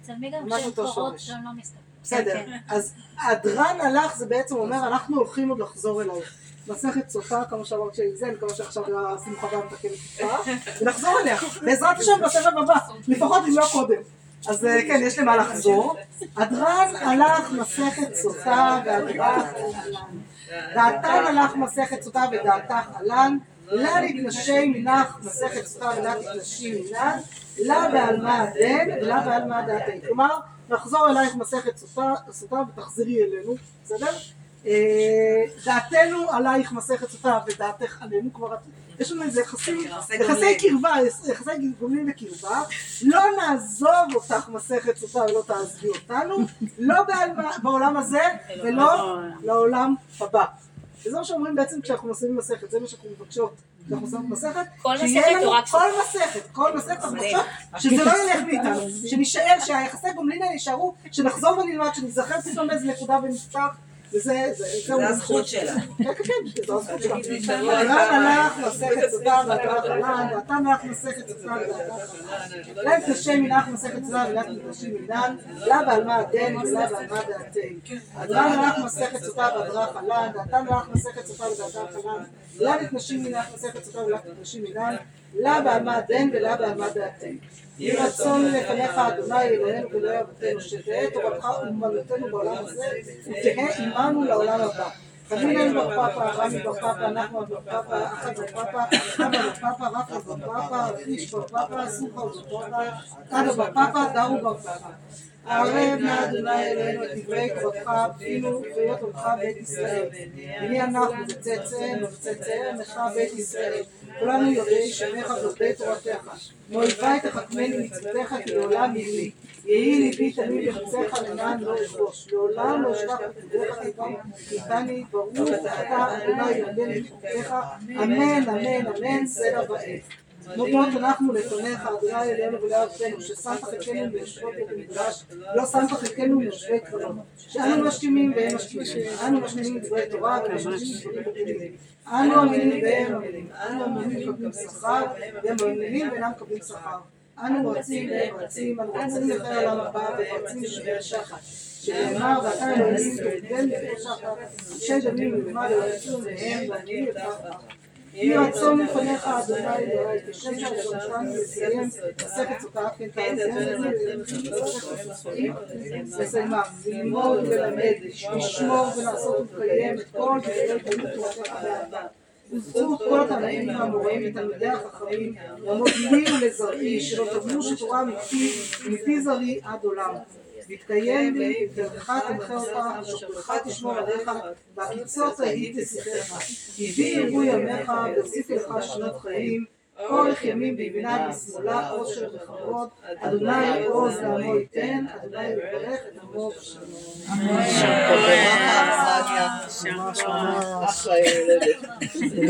אצל מי גם שורש. שהן לא מסתכלות. בסדר. כן. אז הדרן הלך זה בעצם אומר אנחנו הולכים עוד לחזור אלייך. מסכת סוטה, כמו שאמרת שזה, אני מקווה שעכשיו עשינו חוויה מתקנת טיפה, ונחזור אליה. בעזרת השם בסבב הבא, לפחות אם לא קודם. אז אה, כן, יש למה לחזור. הדרן הלך מסכת סוטה והדרך דעתן הלך מסכת סוטה ודעתך עלן, לה נתנשי מנך מסכת סוטה ולה תתנשי מנן, לה בעלמא הדן ולה בעלמא דעתן. כלומר, נחזור אלייך מסכת סוטה ותחזרי אלינו, בסדר? אה, דעתנו עלייך מסכת סוטה ודעתך עלינו, כבר. יש לנו איזה יחסים, יחסי. קרבה, יחסי גומלין וקרבה, לא נעזוב אותך מסכת סוטה ולא תעזבי אותנו, לא בעולם הזה ולא לעולם הבא. וזה מה שאומרים בעצם כשאנחנו מסיימים מסכת, זה מה שאנחנו מבקשות. כשאנחנו מסיימים מסכת, כל שיהיה מסכת לנו כל מסכת, כל מסכת, אנחנו מבקשות שזה לא ילך מאיתנו, שנישאר, שהיחסי גומלין האלה יישארו, שנחזור ונלמד, שניזכר פתאום באיזה נקודה ונפתח, זה, הזכות שלה. כן, כן, כן, זו הזכות שלה. הדרן הלך מסכת סוטה והדרך עלן, ואתם הלך מסכת סוטה והדרך עלן. לה תשם מנך מסכת סוטה ולה תשם מנן, לה בעלמא הדן ולה בעלמא דעתי. הדרן הלך מסכת סוטה והדרך עלן, ואתם הלך מסכת סוטה והדרך עלן. לה נתנשים מנך מסכת סוטה ולה תתנשים מנן, לה בעלמא הדן ולה בעלמא דעתי. יהי רצון לפניך אדוני אלוהינו ואלוהי אבותינו שתהא תורתך ומלאותנו בעולם הזה ותהא עמנו לעולם הבא. חנינן בר פפא, רמי בר פפא, נחמן בר פפא, אחת בר פפא, אבא בר פפא, רפא בר פפא, איש בר פפא, סוכה בר פפא, אבא בר פפא, דרו בר פפא. ערב נא אדוני אלוהינו את דברי כבודך בפינו וביות עמך בית ישראל. הנה אנחנו וצאצאינו וצאצאי עמך בית ישראל. כולנו יודעי שמך ועובדי תורתך. מאויבי תחכמני מצוותיך כי לעולם יהי. יהי ליבי תמיד בחוציך למען לא אכבוש. לעולם לא אשכח פקודיך איתני ברוך אתה אדוני ירדני בחוקיך. אמן אמן אמן סלע בעת. מודות אנחנו לפניך, אדוני אלינו ולאבותינו, ששמת חלקנו ביושבות בית המקדש, לא שמת חלקנו מיושבי קרוב. שאנו משכימים והם משכימים, אנו משכימים דברי תורה ומשכימים דברים בטלים. אנו אמינים והם אנו אמינים מקבלים שכר, והם אמינים ואינם מקבלים שכר. אנו רצים והם רצים, אנו רצים לחיי העולם הבא ורצים לשביל שחת. שנאמר, ואתה אלוהים תרגל לפני שחת, אנשי דמים לא יצאו מהם ואני אברך. יהי רצון לפניך, אדוני אלוהי, כשם שהראשון לסיים מסכת סוכה, כן לסיימה, ללמוד וללמד, לשמור ולעשות ולקיים את כל דברי תלמוד תורתך באהבה. כל התנאים האמוראים ותלמידי החכמים, המובילים לזרעי, שלא תאמרו שתורה מפי זרעי עד עולם. ויתקיים בי, ובדרך תמחה אותך, ושוכבך תשמור עליך, והקיצות ההיא תשיחך. הביא ירבו ימיך, והוסיף לך שנות חיים, אורך ימים בימינה בשמאלה, עושר וכבוד, אדוני עוז לעמו ייתן, אדוני יברך את עמו בשלום. אחלה ילדת.